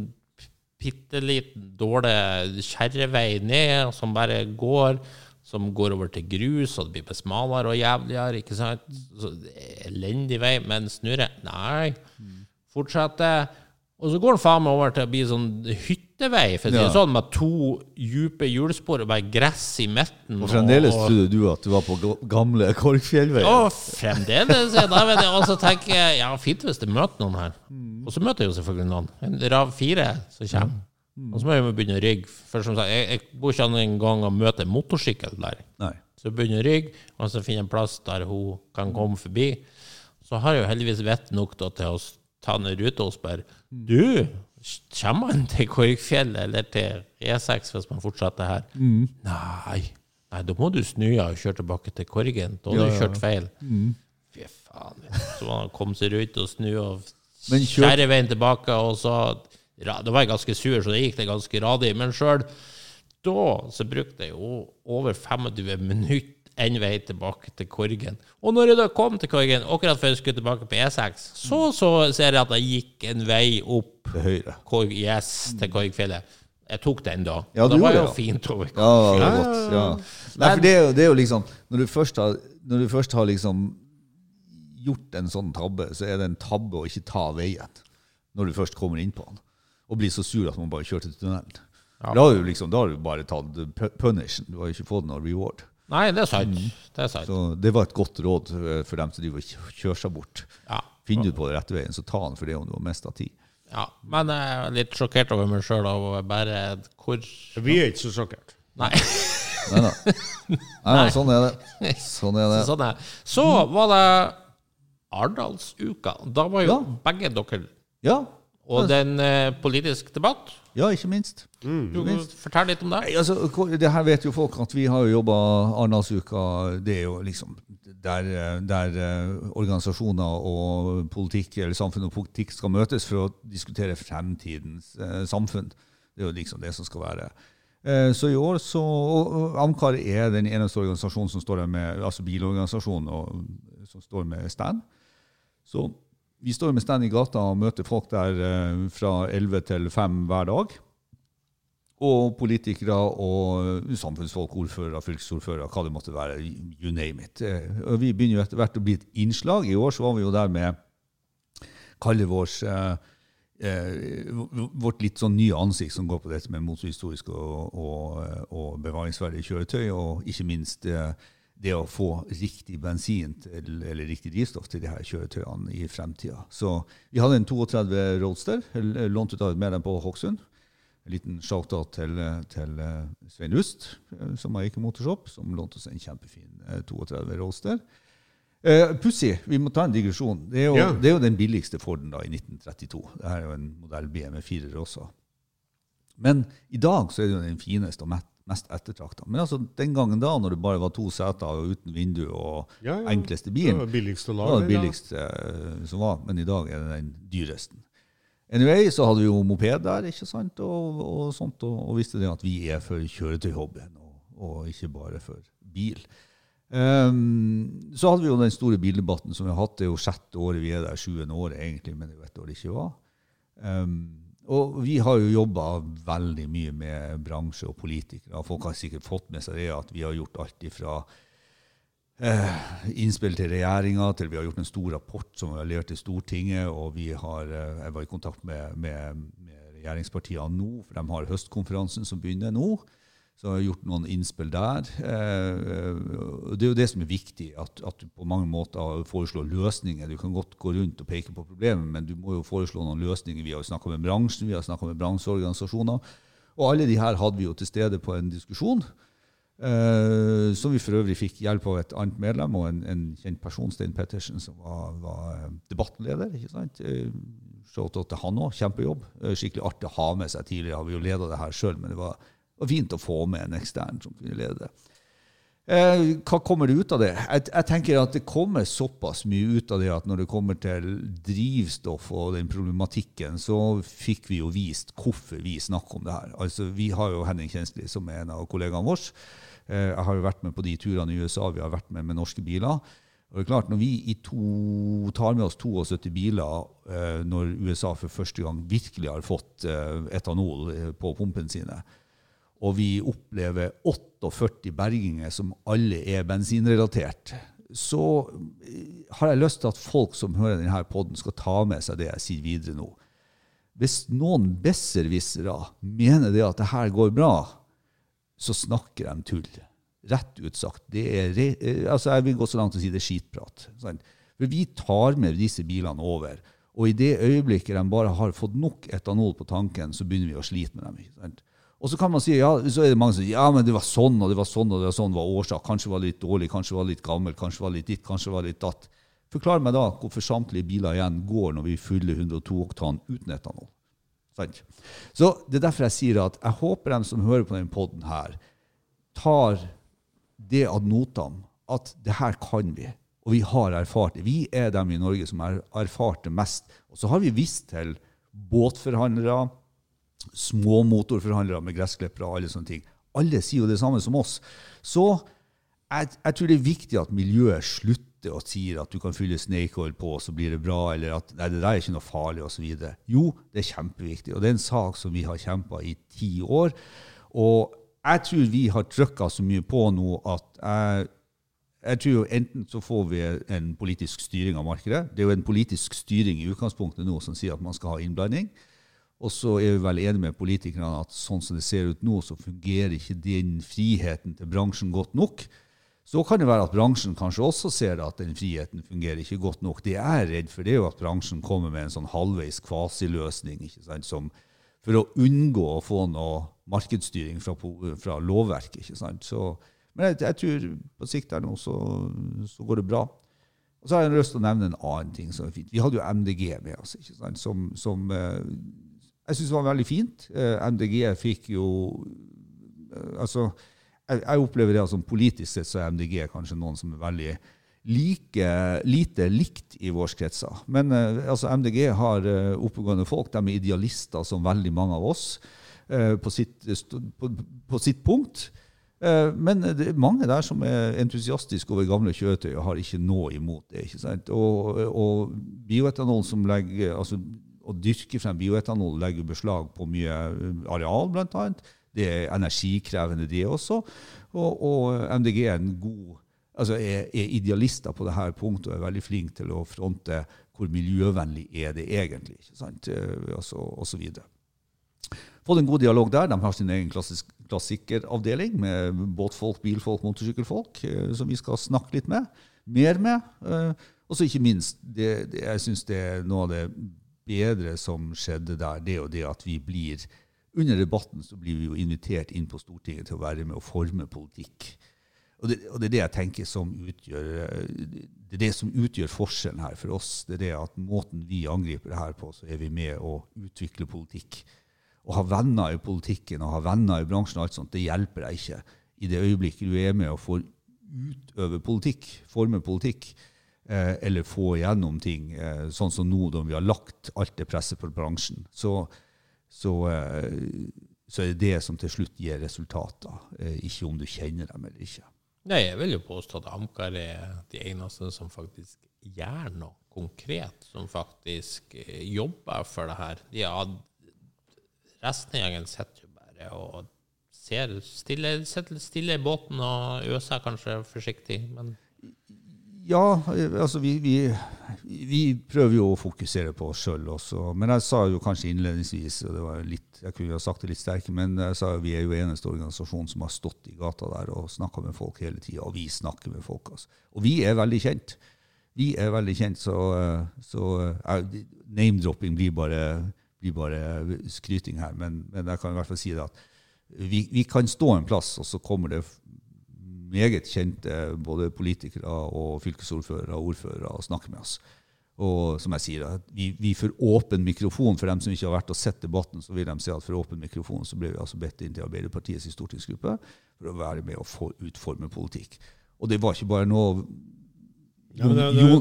bitte liten, dårlig kjerrevei ned, som bare går, som går over til grus, og det blir besmalere smalere og jævligere, ikke sant? Så elendig vei, men snurre? Nei. Fortsetter. Og så går den faen meg over til å bli sånn hyttevei, for å si det Ja. sånn, med to dype hjulspor og bare gress i midten. Og fremdeles og- trodde du at du var på gamle Korgfjellveien. Ja, fremdeles vet jeg. Og så tenker jeg ja, fint hvis det møter noen her. Og så møter jeg jo selvfølgelig noen. En Rav 4 som kommer. Og så må jeg begynne å rygge. For som sagt, jeg, jeg går ikke an en gang å møte en motorsykkel der. Nei. Så jeg begynner å rygge, og så finner jeg en plass der hun kan komme forbi. Så har jeg jo heldigvis vett nok til å ta ned ruta og spørre Du, kommer man til Korgfjellet eller til E6 hvis man fortsetter her? Nei. Nei, da må du snu ja, og kjøre tilbake til Korgen. Da har du kjørt feil. Fy faen. Så må han komme seg rundt og snu og skjære veien tilbake, og så Da var jeg ganske sur, så det gikk det ganske radig. Men sjøl da så brukte jeg jo over 25 minutter en vei tilbake til Korgen. Og når jeg da kom til Korgen, akkurat før jeg skulle tilbake på E6, så, så ser jeg at jeg gikk en vei opp Til høyre. Korg, yes, til Korgfjellet. Jeg tok den da. Ja, det du var det jo ja. fint over Ja, det var godt. Ja. Nei, for det er, jo, det er jo liksom Når du først har, når du først har liksom gjort en sånn tabbe, så er det en tabbe å ikke ta veien når du først kommer inn på den, og blir så sur at man bare kjører til tunnelen. Da har du liksom, da har du bare tatt pu- punishen. Du har jo ikke fått noe reward. Nei, det er sant. Det er sant. Så det var et godt råd eh, for dem som driver og kjører seg bort. Ja. Finner du på det rette veien, så ta den for det om du har mista tid. ja. Men jeg er litt sjokkert over meg sjøl over bare hvor Vi er ikke så sjokkert. Nei. Nei da. Nei, da, sånn er det. Sånn er det. Sånn er. Så var det Arendalsuka. Da var jo Ja. begge dere Ja, Og den eh, politisk debatt. Ja ikke minst. Du kan Fortell litt om det. Nei, altså, det her vet jo folk at vi har jo jobba Arendalsuka. Det er jo liksom der, der eh, organisasjoner og politikk, eller samfunn og politikk skal møtes for å diskutere fremtidens eh, samfunn. Det er jo liksom det som skal være. Eh, så i år så og Amcar er den eneste organisasjonen som står der med, altså bilorganisasjonen og, som står med stand. Så vi står med stand i gata og møter folk der eh, fra 11 til 5 hver dag. Og politikere og samfunnsfolk, ordførere, fylkesordførere, hva det måtte være. You name it. Eh, Og vi begynner jo etter hvert å bli et innslag. I år så var vi jo der med kalle vårs eh, vårt litt sånn nye ansikt som går på dette med motorhistorisk og, og, og bevaringsverdige kjøretøy, og ikke minst eh, det å få riktig bensin til, eller riktig drivstoff til de her kjøretøyene i fremtida. Så vi hadde en 32 Roadster, lånt ut av et medlem på Hokksund. En liten shout-out til, til eh, Svein Rust, eh, som har Eike Motorshop, som lånte oss en kjempefin eh, 32 Roadster. Uh, Pussig, vi må ta en digresjon. Det er, jo, Ja. det er jo den billigste Forden da, i 1932. Dette er jo en modell BMW 4-er også. Men i dag så er det jo den fineste og mest, ettertrakta. Men altså, den gangen da, når det bare var to seter og uten vindu og Ja, ja. enkleste Det bilen, var billigste det var det ja. billigste eh, som var, men i dag er det den dyreste. Anyway, så hadde vi jo moped der, ikke sant, og, og sånt, og, og visste det at vi er for kjøretøyhobbyen, og, og ikke bare for bil. Um, så hadde vi jo den store bildebatten som vi har hatt, det er jo sjette året vi er der, sjuende året egentlig, men det er jo ett år det ikke var. Ehm, og vi har jo jobba veldig mye med bransje og politikere. Folk har sikkert fått med seg det at vi har gjort alt ifra eh, innspill til regjeringa, til vi har gjort en stor rapport som vi har levert til Stortinget. Og vi har, eh, jeg var i kontakt med, med, med regjeringspartiene nå, for de har høstkonferansen som begynner nå. Så jeg har gjort noen innspill der. Eh, det er jo det som er viktig, at, at du på mange måter foreslår løsninger. Du kan godt gå rundt og peke på problemet, men du må jo foreslå noen løsninger. Vi har jo snakka med bransjen, vi har snakka med bransjeorganisasjoner. Og alle de her hadde vi jo til stede på en diskusjon. Eh, som vi for øvrig fikk hjelp av et annet medlem og en, en kjent person, Stein Pettersen, som var, var eh, debattleder. ikke sant? Shout-out til han òg. Kjempejobb. Skikkelig artig å ha med seg. Tidligere har vi jo leda det her sjøl, men det var, var fint å få med en ekstern som kunne lede det. Eh, hva kommer det ut av det? Jeg, jeg tenker at Det kommer såpass mye ut av det at når det kommer til drivstoff og den problematikken, så fikk vi jo vist hvorfor vi snakker om det her. Altså, Vi har jo Henning Kjensli, som er en av kollegaene våre. Eh, jeg har jo vært med på de turene i USA vi har vært med med norske biler. Og det er klart, Når vi to, tar med oss 72 biler eh, når USA for første gang virkelig har fått eh, etanol eh, på pumpene sine, og vi opplever 48 berginger som alle er bensinrelatert, så eh, har jeg lyst til at folk som hører denne poden, skal ta med seg det jeg sier videre nå. Hvis noen besserwissere mener det at det her går bra, så snakker de tull. Rett ut sagt. Re- eh, altså jeg vil gå så langt som å si det er skitprat. For vi tar med disse bilene over. Og i det øyeblikket de bare har fått nok etanol på tanken, så begynner vi å slite med dem. Og så kan man si, ja, så er det mange som sier ja, men det var sånn og det var sånn og det var sånn var årsak. Kanskje var litt dårlig, kanskje var litt gammel, kanskje var litt ditt, kanskje var litt datt. Forklar meg da hvorfor samtlige biler igjen går når vi fyller 102 oktan uten etanol. Sant? Så Det er derfor jeg sier at jeg håper de som hører på denne poden her, tar det ad notam at det her kan vi. Og vi har erfart det. Vi er dem i Norge som har erfart det mest. Og så har vi visst til båtforhandlere, små motorforhandlere med gressklippere og alle sånne ting. Alle sier jo det samme som oss. Så jeg, jeg tror det er viktig at miljøet slutter og sier at du kan fylle snake oil på, så blir det bra, eller at nei, det der er ikke noe farlig, osv. Jo, det er kjempeviktig. Og det er en sak som vi har kjempa i ti år. Og jeg tror vi har trykka så mye på nå at jeg, jeg tror jo enten så får vi en politisk styring av markedet. Det er jo en politisk styring i utgangspunktet nå som sier at man skal ha innblanding. Og så er vi vel enige med politikerne at sånn som det ser ut nå, så fungerer ikke den friheten til bransjen godt nok. Så kan det være at bransjen kanskje også ser at den friheten fungerer ikke godt nok. Det jeg er redd for, det er jo at bransjen kommer med en sånn halvveis kvasiløsning ikke sant, som, for å unngå å få noe markedsstyring fra, fra lovverket. ikke sant. Så, men jeg, jeg tror på sikt her nå så, så går det bra. Og så har jeg lyst til å nevne en annen ting som er fint. Vi hadde jo MDG med oss, ikke sant, som, som eh, jeg syns var veldig fint. Eh, MDG fikk jo eh, Altså, jeg, opplever det som politisk sett så er MDG kanskje noen som er veldig like, lite likt i vår kretser. Men eh, altså, MDG har oppegående folk. De er idealister som veldig mange av oss på, sitt, på, på sitt punkt. Men det er mange der som er entusiastiske over gamle kjøretøy og har ikke noe imot det. ikke sant? Og, og bioetanol som legger, altså Å dyrke frem bioetanol legger beslag på mye areal, blant annet. Det er energikrevende, det også. Og, og MDG er en god altså er, er idealister på dette punktet og er veldig flink til å fronte hvor miljøvennlig er det egentlig. ikke sant? Eh, Altså, og så videre fått en god dialog der. De har sin egen klassisk, klassikeravdeling med båtfolk, bilfolk, motorsykkelfolk, eh, som vi skal snakke litt med. Mer med. Eh, Og så ikke minst, det, det, jeg syns det er noe av det bedre som skjedde der, det og det at vi blir Under debatten så blir vi jo invitert inn på Stortinget til å være med og forme politikk. Og det, og det er det jeg tenker som utgjør det er det som utgjør forskjellen her for oss. Det er det at måten vi angriper det her på, så er vi med å utvikle politikk. Å ha venner i politikken og ha venner i bransjen, og alt sånt, det hjelper deg ikke i det øyeblikket du er med og får utøve politikk, forme politikk, eller få igjennom ting, eh, sånn som nå når vi har lagt alt det presset på bransjen. Så, så, eh, så er det det som til slutt gir resultater, eh, ikke om du kjenner dem eller ikke. Nei, jeg vil jo påstå at Amcar er de eneste som faktisk gjør noe konkret, som faktisk eh, jobber for det her. De har, resten av gjengen sitter jo bare og ser stille, stille i båten og øser kanskje forsiktig, men Ja, altså vi, vi, vi prøver jo å fokusere på oss sjøl også. Men jeg sa jo kanskje innledningsvis, og det var litt, jeg kunne ha sagt det litt sterkere, men jeg sa jo vi er jo eneste organisasjon som har stått i gata der og snakka med folk hele tida. Og vi snakker med folk. Altså. Og vi er veldig kjent. Vi er veldig kjent, så, så eh, name-dropping blir bare, blir bare skryting her. Men, men jeg kan i hvert fall si det at vi, vi kan stå en plass, og så kommer det meget kjente både politikere og fylkesordførere og ordførere snakker med oss. Og som jeg sier, at vi, vi for åpen mikrofon, for dem som ikke har vært og sett debatten, så vil de si at for åpen mikrofon så ble vi altså bedt inn til Arbeiderpartiets stortingsgruppe for å være med og få utforme politikk. Og det var ikke bare noe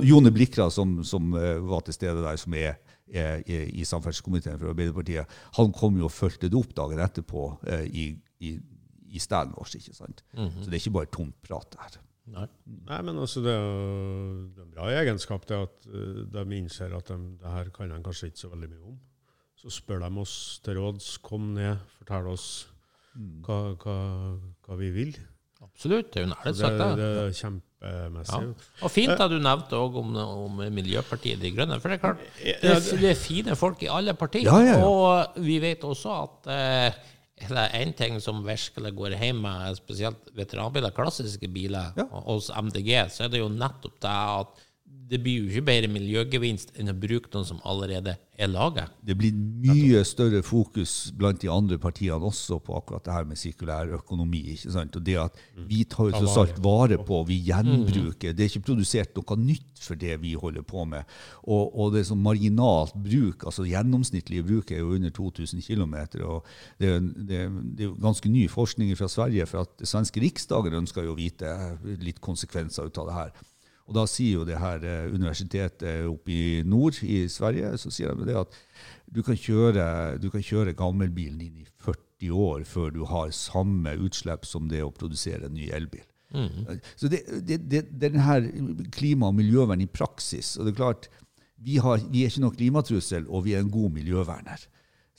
Jone Blikra, som, som eh, var til stede der, som er, er, er i samferdselskomiteen for Arbeiderpartiet, han kom jo og fulgte det opp dagen etterpå eh, i, i, i stellen vår. ikke sant? Så det er ikke bare tomt prat her. Nei. Nei, men altså, det er jo det er en bra egenskap det at eh, de innser at de, det her kan de kanskje ikke så veldig mye om. Så spør de oss til råds, kom ned, fortell oss hva, hva, hva vi vil. Absolutt. Det er jo nærmest det, sagt, det det. er kjempemessig. Ja. Og fint at du nevnte òg om, om Miljøpartiet De Grønne. For det er klart, det er, det er fine folk i alle partier. Ja, ja, ja. Og vi vet også at eh, er det én ting som virkelig går hjem med spesielt veteranbiler, klassiske biler, Ja. hos MDG, så er det jo nettopp det at det blir jo ikke bedre miljøgevinst enn å bruke noen som allerede er laget. Det blir mye større fokus blant de andre partiene også på akkurat det her med sirkulær økonomi. ikke sant? Og det at Vi tar jo tross alt vare på, vi gjenbruker. Det er ikke produsert noe nytt for det vi holder på med. Og, og det sånn marginalt bruk, altså gjennomsnittlige bruk er jo under 2000 km. Og det, er- det, det jo ganske ny forskning fra Sverige, for at det svenske riksdagen ønsker jo å vite litt konsekvenser ut av det her. Og da sier jo det her eh, universitetet oppe i nord i Sverige så sier de det at du kan kjøre, du kan kjøre gammelbilen din i 40 år før du har samme utslipp som det å produsere en ny elbil. Så det, det, det, det er den her klima- og miljøvern i praksis. Og det er klart, vi, har, vi er ikke noe klimatrussel, og vi er en god miljøverner.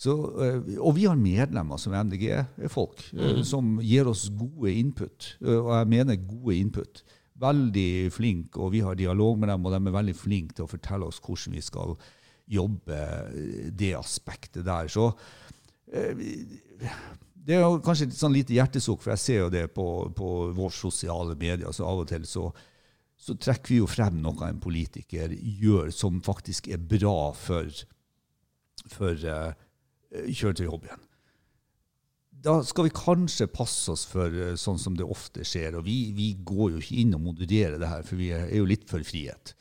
Så, eh, og vi har medlemmer som MDG-folk, mm. som gir oss gode input. eh, Og jeg mener gode input. Veldig flinke, og vi har dialog med dem, og de er veldig flinke til å fortelle oss hvordan vi skal jobbe eh, det aspektet der. Så eh, det er kanskje et sånn lite hjertesukk, for jeg ser jo det på, på våre sosiale medier. så Av og til så, så trekker vi jo frem noe en politiker gjør som faktisk er bra for, for uh, kjøretøyhobbyen. Da skal vi kanskje passe oss for eh, sånn som det ofte skjer. Og vi, vi går jo ikke inn og modererer det her, for vi er jo litt for frihet.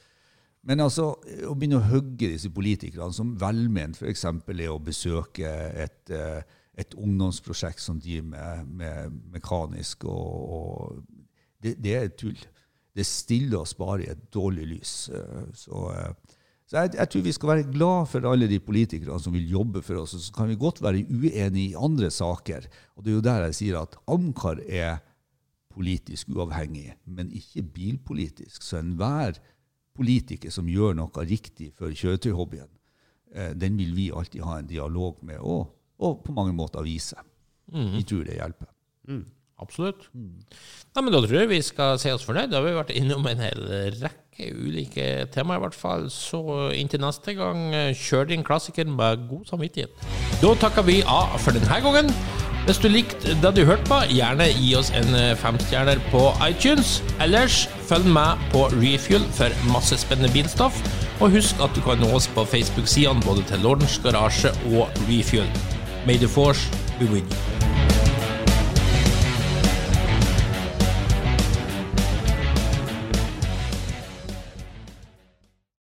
Men altså, å begynne å hogge disse politikerne som velment f.eks. er å besøke et, eh, et ungdomsprosjekt som driver med, med mekanisk og, og det, det er tull. Det stiller oss bare i et dårlig lys. Eh, Så, så jeg, jeg tror vi skal være glad for alle de politikerne som vil jobbe for oss. Og så kan vi godt være uenige i andre saker. Og det er jo der jeg sier at Amcar er politisk uavhengig, men ikke bilpolitisk. Så enhver politiker som gjør noe riktig for kjøretøyhobbyen, eh, den vil vi alltid ha en dialog med, og, og på mange måter vise. Vi tror det hjelper. Absolutt. Nei, men Da tror jeg vi skal si oss fornøyd. Da har vi vært innom en hel rekke ulike temaer, i hvert fall. Så inntil neste gang, kjør din klassiker med god samvittighet. Da takker vi av for denne gangen. Hvis du likte det du hørte på, gjerne gi oss en femstjerner på iTunes. Ellers følg med på Refuel for masse spennende bilstoff. Og husk at du kan nå oss på Facebook-sidene både til Lordens Garasje og Refuel. May the force be with you.